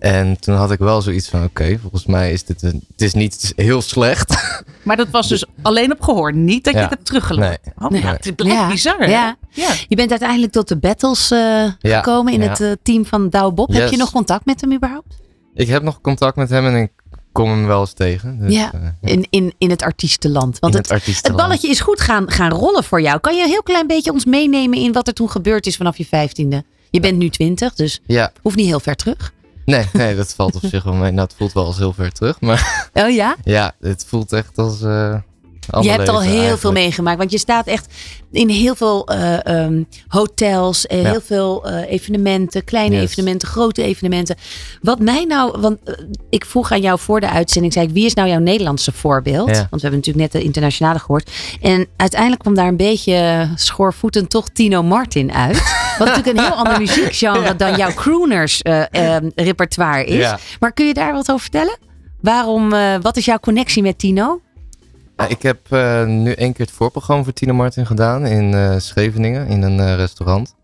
En toen had ik wel zoiets van, oké, volgens mij is dit een, het is niet heel slecht. Maar dat was dus alleen op gehoor, niet dat je het hebt teruggelopen. Nee. Oh, Nee. ja, het blijft Ja. bizar. hè? Ja. Ja. Je bent uiteindelijk tot de battles eh, Ja, gekomen in ja. het eh, team van Douwe Bob. Heb je nog contact met hem überhaupt? Ik heb nog contact met hem en ik kom hem wel eens tegen. Dus, ja, eh, in, in, in het artiestenland. Want in het, het het artiestenland. balletje is goed gaan, gaan rollen voor jou. Kan je een heel klein beetje ons meenemen in wat er toen gebeurd is vanaf je vijftiende? Je bent nu twintig, dus Ja, hoeft niet heel ver terug. Nee, nee, dat valt op zich wel mee. Nou, het voelt wel als heel ver terug. Maar Oh ja? ja, het voelt echt als. Eh Je hebt al heel veel meegemaakt. Want je staat echt in heel veel eh, ehm, hotels. Ja. heel veel eh, evenementen. Kleine Yes. evenementen, grote evenementen. Wat mij nou... Want eh, ik vroeg aan jou voor de uitzending. Zei ik, wie is nou jouw Nederlandse voorbeeld? Ja. Want we hebben natuurlijk net de internationale gehoord. En uiteindelijk kwam daar een beetje schoorvoetend toch Tino Martin uit. Wat natuurlijk een heel ander muziekgenre dan jouw crooners eh, ehm, repertoire is. Maar kun je daar wat over vertellen? Waarom, eh, wat is jouw connectie met Tino? Ik heb eh, nu één keer het voorprogramma voor Tino Martin gedaan in eh, Scheveningen in een eh, restaurant.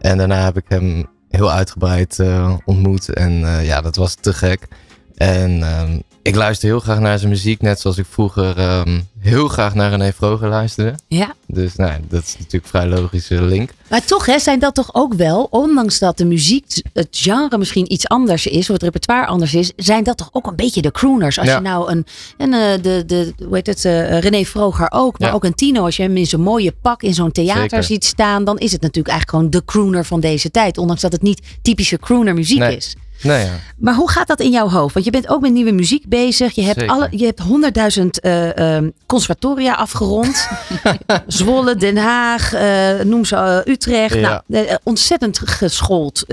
En daarna heb ik hem heel uitgebreid ontmoet en ja, dat was te gek. En ehm, ik luister heel graag naar zijn muziek, net zoals ik vroeger ehm, heel graag naar René Vroger luisterde. Ja. Dus nou, dat is natuurlijk een vrij logische link. Maar toch hè, zijn dat toch ook wel, ondanks dat de muziek, het genre misschien iets anders is, of het repertoire anders is, zijn dat toch ook een beetje de crooners. Als Ja. je nou een, een eh, de, de, hoe heet het, eh, René Vroger ook, maar Ja. ook een Tino, als je hem in zo'n mooie pak in zo'n theater Zeker. ziet staan, dan is het natuurlijk eigenlijk gewoon de crooner van deze tijd. Ondanks dat het niet typische crooner muziek Nee. is. Nou ja, Maar hoe gaat dat in jouw hoofd? Want je bent ook met nieuwe muziek bezig. Je hebt, Zeker. alle, je hebt honderdduizend eh, ehm, conservatoria afgerond. Zwolle, Den Haag, eh, noem ze eh, Utrecht. Ja. Nou, ontzettend geschoold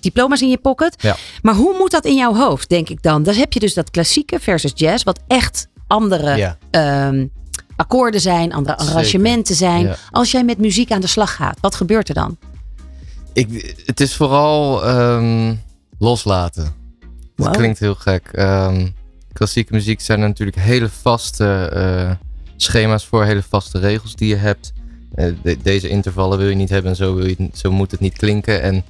diploma's in je pocket. Ja. Maar hoe moet dat in jouw hoofd, denk ik dan? Dan heb je dus dat klassieke versus jazz, wat echt andere ehm, akkoorden zijn, andere Zeker. arrangementen zijn. Als jij met muziek aan de slag gaat, wat gebeurt er dan? Ik, het is vooral ehm, loslaten. Wow. klinkt heel gek. Ehm, klassieke muziek zijn er natuurlijk hele vaste eh, schema's voor, hele vaste regels die je hebt. Eh, de- deze intervallen wil je niet hebben en zo, wil je, zo moet het niet klinken. En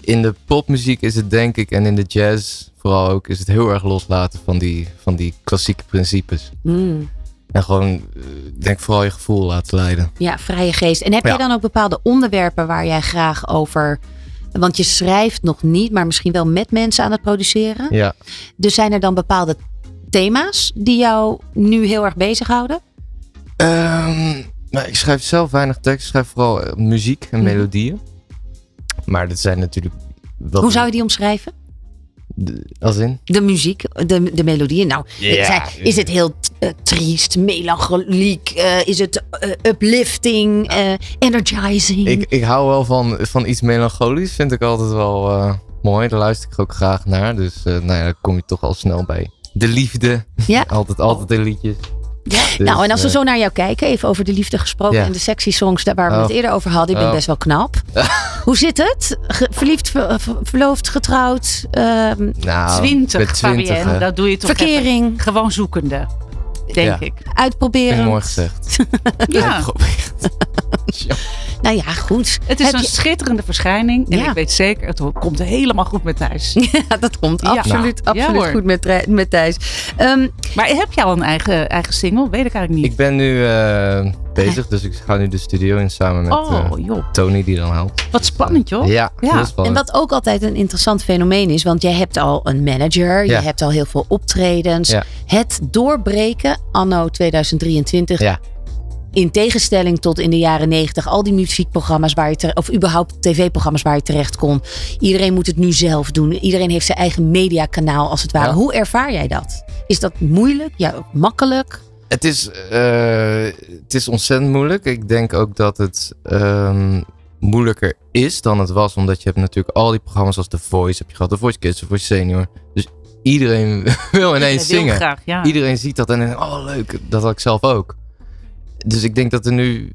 in de popmuziek is het denk ik, en in de jazz vooral ook, is het heel erg loslaten van die, van die klassieke principes. Mm. En gewoon, eh, denk vooral je gevoel laten leiden. Ja, vrije geest. En heb Ja. je dan ook bepaalde onderwerpen waar jij graag over. Want je schrijft nog niet, maar misschien wel met mensen aan het produceren. Ja. Dus zijn er dan bepaalde thema's die jou nu heel erg bezighouden? Ehm, nou, ik schrijf zelf weinig tekst. Ik schrijf vooral eh, muziek en melodieën. Maar dat zijn natuurlijk... Wel Hoe zou je die omschrijven? Als in? De muziek, de, de melodieën. Nou, is het heel eh, triest, melancholiek? eh, is het eh, uplifting, energizing? Ik, ik hou wel van, van iets melancholisch. Vind ik altijd wel mooi. Daar luister ik ook graag naar. Dus nou ja, dan kom je toch al snel bij. De liefde. Ja. altijd, altijd in liedjes. Ja. Dus, nou, en als we eh, zo naar jou kijken, even over de liefde gesproken Ja. en de sexy songs daar waar we Oh. het eerder over hadden. Ik ben Oh. best wel knap. Hoe zit het? Ge- verliefd, ver- ver- verloofd, getrouwd? Nou, 20, ik ben 20, Fabienne. Dat doe je toch Verkering. even. Gewoon zoekende, denk Ja. ik. uitproberen. Mooi gezegd. Ja. Nou ja, goed. Het is Heb een je- schitterende verschijning. En Ja. ik weet zeker, het komt helemaal goed met Thijs. Ja, dat komt Ja. absoluut, Nou, absoluut goed met, met Thijs. Ehm, Maar heb je al een eigen, eigen single? Weet ik eigenlijk niet. Ik ben nu eh, bezig, dus ik ga nu de studio in samen met Oh, eh, joh. Tony die dan helpt. Wat spannend, joh. Ja, heel en spannend. wat ook altijd een interessant fenomeen is, want jij hebt al een manager, Ja. je hebt al heel veel optredens. Ja. Het doorbreken anno 2023, Ja. In tegenstelling tot in de jaren 90, al die muziekprogramma's waar je terecht, of überhaupt tv-programma's waar je terecht kon. Iedereen moet het nu zelf doen. Iedereen heeft zijn eigen mediakanaal als het ware. Ja. Hoe ervaar jij dat? Is dat moeilijk? Ja, makkelijk? Het is, eh, het is ontzettend moeilijk. Ik denk ook dat het ehm, moeilijker is dan het was. Omdat je hebt natuurlijk al die programma's als The Voice heb je gehad. The Voice Kids, The Voice Senior. Dus iedereen wil ineens zingen. graag, ja. Iedereen ziet dat en denkt, oh leuk, dat had ik zelf ook. Dus ik denk dat er nu...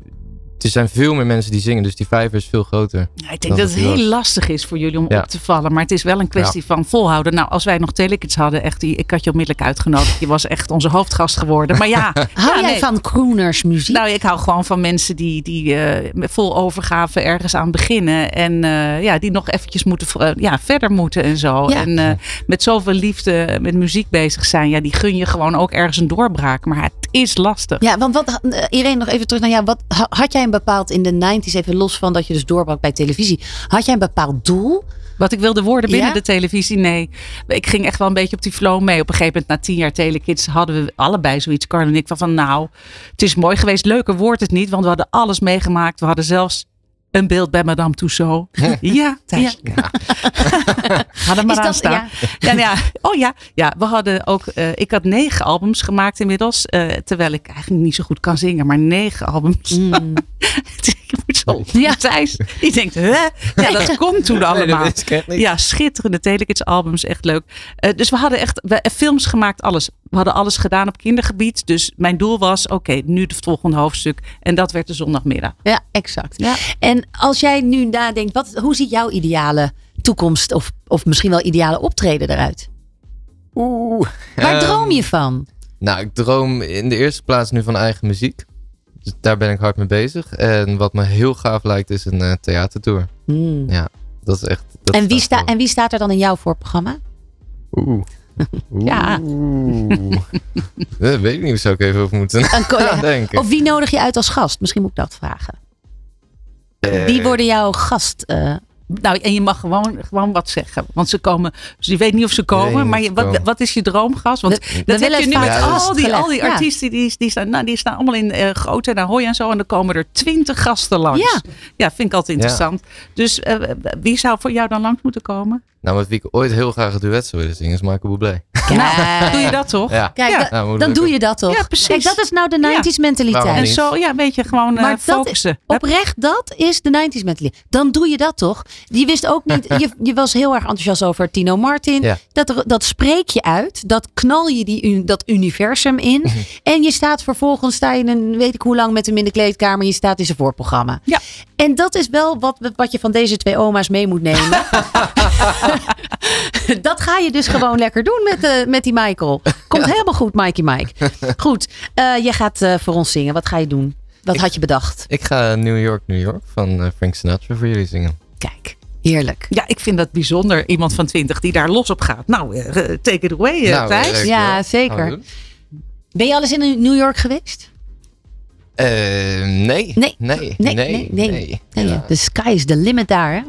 Er zijn veel meer mensen die zingen, dus die vijver is veel groter. Ja, ik denk dat het heel was. lastig is voor jullie om Ja. op te vallen. Maar het is wel een kwestie Ja. van volhouden. Nou, als wij nog telekids hadden, echt, die, ik had je onmiddellijk uitgenodigd. Je was echt onze hoofdgast geworden. Maar ja. Hou ja, jij nee. van croonersmuziek? Nou, ik hou gewoon van mensen die, die eh, met vol overgave ergens aan beginnen. En eh, ja, die nog eventjes moeten, eh, ja, verder moeten en zo. Ja. En eh, met zoveel liefde met muziek bezig zijn. Ja, die gun je gewoon ook ergens een doorbraak. Maar het is lastig. Ja, want wat, eh, Irene, nog even terug naar jou. Wat, ha- had jij een bepaald in de 90s, even los van dat je dus doorbrak bij televisie, had jij een bepaald doel? Wat ik wilde worden binnen Ja? de televisie, nee. Ik ging echt wel een beetje op die flow mee. Op een gegeven moment, na tien jaar Telekids, hadden we allebei zoiets, Carl en ik, van, van nou, het is mooi geweest. Leuker wordt het niet, want we hadden alles meegemaakt. We hadden zelfs een beeld bij Madame Tussauds. ja, Thijs. Ja. Ga er maar aan staan. ja. Ja. Ja, ja. Oh ja, ja, we hadden ook, eh, ik had negen albums gemaakt inmiddels. eh, terwijl ik eigenlijk niet zo goed kan zingen, maar negen albums. Mm. ik moet zo. Ja, Thijs, die denkt, hè? Ja, dat komt toen allemaal. Ja, schitterende Telekids albums, echt leuk. Eh, dus we hadden echt we, films gemaakt, alles. We hadden alles gedaan op kindergebied. Dus mijn doel was, oké, nu het volgende hoofdstuk. En dat werd de zondagmiddag. Ja, exact. Ja. En als jij nu nadenkt, wat, hoe ziet jouw ideale toekomst of, of misschien wel ideale optreden eruit? Oeh. Waar Ehm, droom je van? Nou, ik droom in de eerste plaats nu van eigen muziek. Dus daar ben ik hard mee bezig. En wat me heel gaaf lijkt is een eh, theatertour. Hmm. Ja, dat is echt... Dat En wie, staat sta, en wie staat er dan in jouw voorprogramma? Oeh. Ja. Dat weet ik niet, zou ik even over moeten Een co- ja. denken. Of wie nodig je uit als gast? Misschien moet ik dat vragen. Eh, Wie worden jouw gast? eh, Nou, en je mag gewoon, gewoon wat zeggen. Want ze komen, dus je weet niet of ze komen. Maar je, wat, wat is je droomgast? Want We- we dat heb je nu met al die, al die ja. artiesten. Die, die, staan, nou, die staan allemaal in eh, grote en Ahoy en zo. En dan komen er twintig gasten langs. Ja. ja, vind ik altijd interessant. Dus eh, wie zou voor jou dan langs moeten komen? Nou, met wie ik ooit heel graag een duet zou willen zingen is Michael Bublé. Kijk, Doe je dat toch? Ja. Kijk, Ja. da- Ja, moet dan doe je dat toch? Ja, precies. Kijk, dat is nou de 90s Ja. mentaliteit. En zo, ja, weet je, gewoon eh, Maar dat, focussen. oprecht, dat is de 90s mentaliteit. Dan doe je dat toch? Je wist ook niet, je, je was heel erg enthousiast over Tino Martin. Ja. Dat, dat spreek je uit. Dat knal je die, dat universum in. en je staat vervolgens, sta je een, weet ik hoe lang met hem in de kleedkamer. Je staat in zijn voorprogramma. Ja. En dat is wel wat, wat je van deze twee oma's mee moet nemen. dat ga je dus gewoon lekker doen met, eh, met die Michael. Komt helemaal goed, Mikey Mike. Goed, eh, je gaat eh, voor ons zingen. Wat ga je doen? Wat had je bedacht? Ik ga New York, New York van eh, Frank Sinatra voor jullie zingen. Kijk, heerlijk. Ja, ik vind dat bijzonder. Iemand van 20 die daar los op gaat. Nou, eh, take it away, eh, Nou, Thijs. Ja, zeker. Ben je al eens in New York geweest? Nee. Nee. Nee. Nee, nee, nee. nee. Nee, Ja. De sky is the limit daar. hè?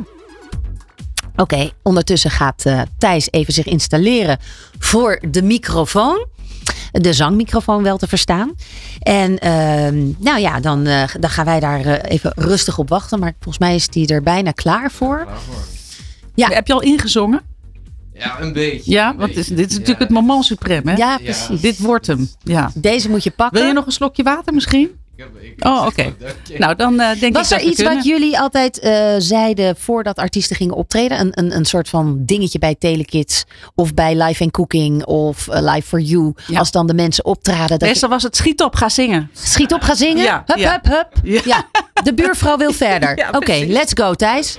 Oké, ondertussen gaat eh, Thijs even zich installeren voor de microfoon. De zangmicrofoon wel te verstaan. En ehm, nou ja, dan, eh, dan gaan wij daar eh, even rustig op wachten. Maar volgens mij is die er bijna klaar voor. Ja. Heb je al ingezongen? Ja, een beetje. Ja, want dit is, dit is natuurlijk het moment suprême, hè? Ja, precies. Dit wordt hem. Ja. Deze moet je pakken. Wil je nog een slokje water misschien? Oh, oké. Nou, dan eh, denk Was ik er dat we iets kunnen. wat jullie altijd eh, zeiden voordat artiesten gingen optreden? Een, een, een soort van dingetje bij Telekids of bij Live and Cooking of eh, Live for You. Als dan de mensen optraden. Dat Meestal was het schiet op, ga zingen. Schiet op, ga zingen. Ja, hup, ja. hup, hup. Ja. de buurvrouw wil verder. Ja, Oké, let's go Thijs.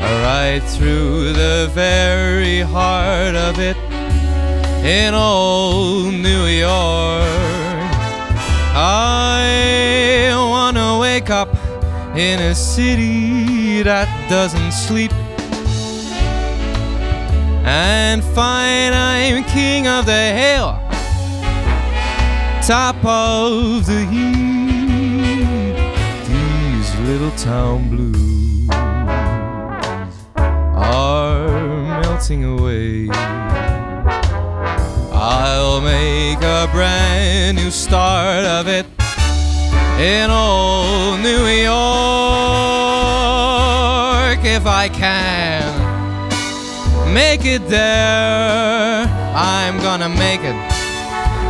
right through the very heart of it in old New York. I wanna wake up in a city that doesn't sleep and find I'm king of the hill, top of the heap. These little town blues melting away. I'll make a brand new start of it in old New York if I can make it there. I'm gonna make it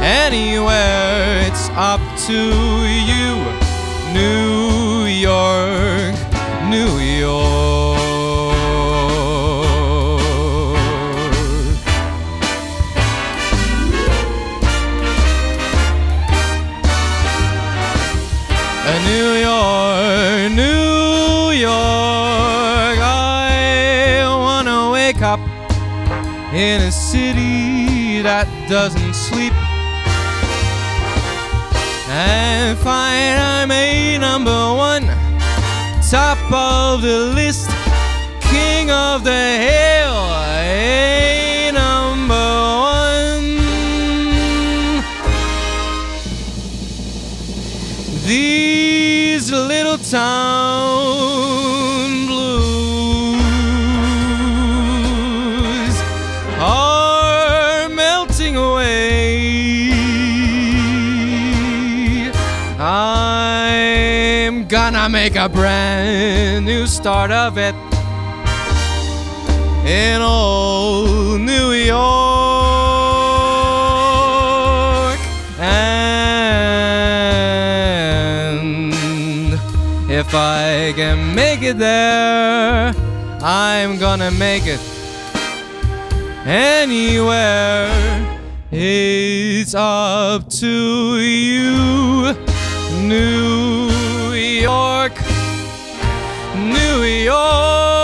anywhere. It's up to you, New York, New York. In a city that doesn't sleep and find I'm a number one, top of the list, king of the hill, a number one. These little town gonna make a brand new start of it in old New York. And if I can make it there, I'm gonna make it anywhere. It's up to you, New York, New York,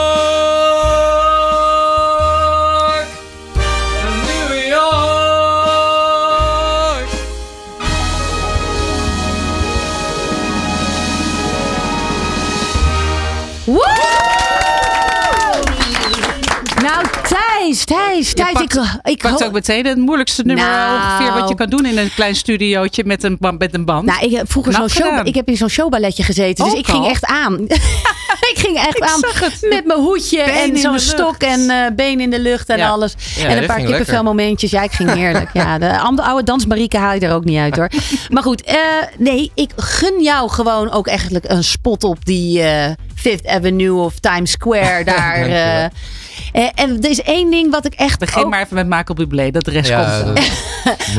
ik, pakt ook meteen het moeilijkste nummer Nou. ongeveer wat je kan doen in een klein studiootje met een, met een band. Nou, ik heb vroeger zo'n show, ik heb in zo'n showballetje gezeten, dus Ook ik ging al? echt aan. ik ging echt Ik aan zag het. met mijn hoedje Been en zo'n stok en eh been in de lucht en Ja. alles. Ja, en een paar kippenvel momentjes. Ja, ik ging heerlijk. ja, de oude, oude dansmarieke haal je er ook niet uit hoor. Maar goed, eh, nee, ik gun jou gewoon ook eigenlijk een spot op die eh, Fifth Avenue of Times Square daar. Eh. En er is één ding wat ik echt Begin ook- maar even met Michael Bublé. Dat de rest Ja, komt.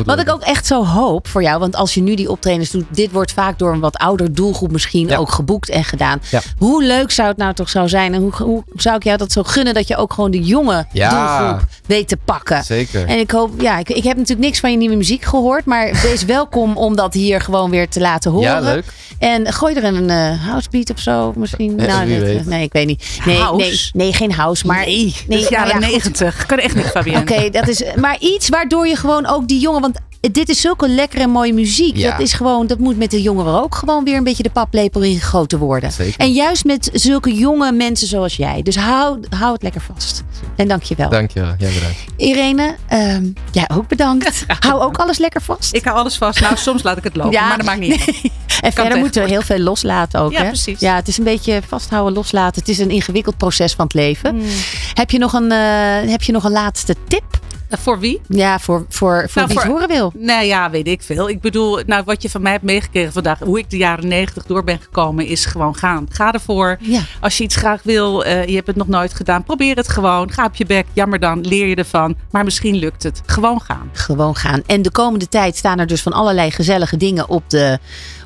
Wat ik ook echt zo hoop voor jou, want als je nu die optredens doet, dit wordt vaak door een wat ouder doelgroep misschien Ja. ook geboekt en gedaan. Ja. Hoe leuk zou het nou toch zo zijn en hoe, hoe zou ik jou dat zo gunnen dat je ook gewoon de jonge Ja. doelgroep weet te pakken. Zeker. En ik hoop, ja, ik, ik heb natuurlijk niks van je nieuwe muziek gehoord, maar wees welkom om dat hier gewoon weer te laten horen. Ja, leuk. En gooi er een eh housebeat of zo misschien. Ja, nou, nee, nee, ik weet niet. Nee, House? nee, nee, geen house, maar Nee, nee, is jaren nou ja. 90. Kan echt niet, Fabienne. Oké, dat is maar iets waardoor je gewoon ook die jongen. Want dit is zulke lekkere en mooie muziek. Ja. Dat is gewoon, dat moet met de jongeren ook gewoon weer een beetje de paplepel ingegoten worden. Zeker. En juist met zulke jonge mensen zoals jij. Dus hou, hou het lekker vast. En dank je wel. Dankjewel. Jij bedankt. Irene, ehm, jij ook bedankt. hou ook alles lekker vast. Ik hou alles vast. Nou, soms laat ik het lopen, maar dat maakt niet uit. En verder moeten we heel veel loslaten ook. Ja, hè? precies. Ja, het is een beetje vasthouden, loslaten. Het is een ingewikkeld proces van het leven. Hmm. Heb, je nog een, eh, heb je nog een laatste tip? Eh, Voor wie? Ja, voor, voor, voor Nou, wie het horen wil. Nou ja, weet ik veel. Ik bedoel, nou, wat je van mij hebt meegekregen vandaag, hoe ik de jaren negentig door ben gekomen, is gewoon gaan. Ga ervoor. Ja. Als je iets graag wil, eh, je hebt het nog nooit gedaan, probeer het gewoon. Ga op je bek, jammer dan, leer je ervan. Maar misschien lukt het. Gewoon gaan. Gewoon gaan. En de komende tijd staan er dus van allerlei gezellige dingen op de,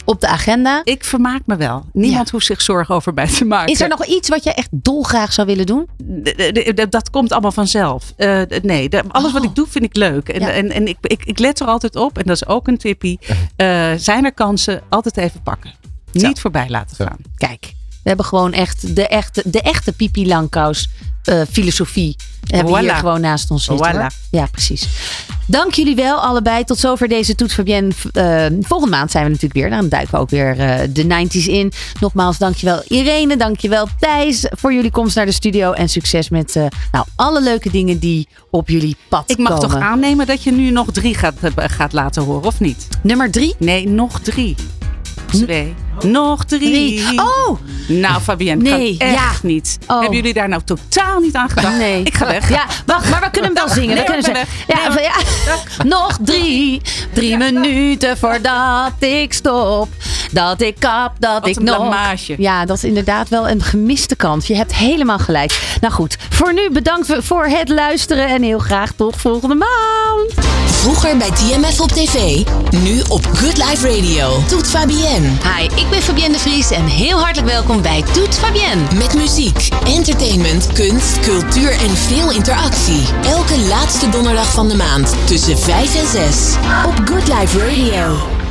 op de agenda. Ik vermaak me wel. Niemand hoeft zich zorgen over mij te maken. Is er nog iets wat je echt dolgraag zou willen doen? Dat komt allemaal vanzelf. Eh, nee, alles wat Oh. ik doe vind ik leuk. En, Ja. en, en ik, ik, ik let er altijd op, en dat is ook een tippie. eh, zijn er kansen, altijd even pakken. Niet voorbij laten gaan. Kijk, we hebben gewoon echt de echte, de echte Pipi Langkous eh, filosofie. Hebben hier gewoon naast ons zitten. Voilà. Ja, precies. Dank jullie wel allebei. Tot zover deze Toet Fabienne. Eh, volgende maand zijn we natuurlijk weer. Dan duiken we ook weer eh, de 90s in. Nogmaals, dankjewel Irene. Dankjewel Thijs voor jullie komst naar de studio. En succes met eh, nou, alle leuke dingen die op jullie pad Ik mag komen. toch aannemen dat je nu nog drie gaat, gaat laten horen, of niet? Nummer drie? Nee, nog drie. Twee. Nog drie. Oh! Nou, Fabienne, Nee, kan echt ja. niet. Oh. Hebben jullie daar nou totaal niet aan gedacht? Nee. Ik ga weg. Ja, wacht, maar we kunnen hem wel zingen. Nee, we kunnen ben Ja, ja. Nog drie, drie minuten voordat ik stop. Dat ik kap, dat Wat ik een nog. blamage. Ja, dat is inderdaad wel een gemiste kans. Je hebt helemaal gelijk. Nou goed, voor nu bedankt voor het luisteren en heel graag tot volgende maand. Vroeger bij TMF op tv, nu op Good Life Radio. Toet Fabienne. Hi, ik ben Fabienne de Vries en heel hartelijk welkom bij Toet Fabienne. Met muziek, entertainment, kunst, cultuur en veel interactie. Elke laatste donderdag van de maand tussen 5 en 6 op Good Life Radio.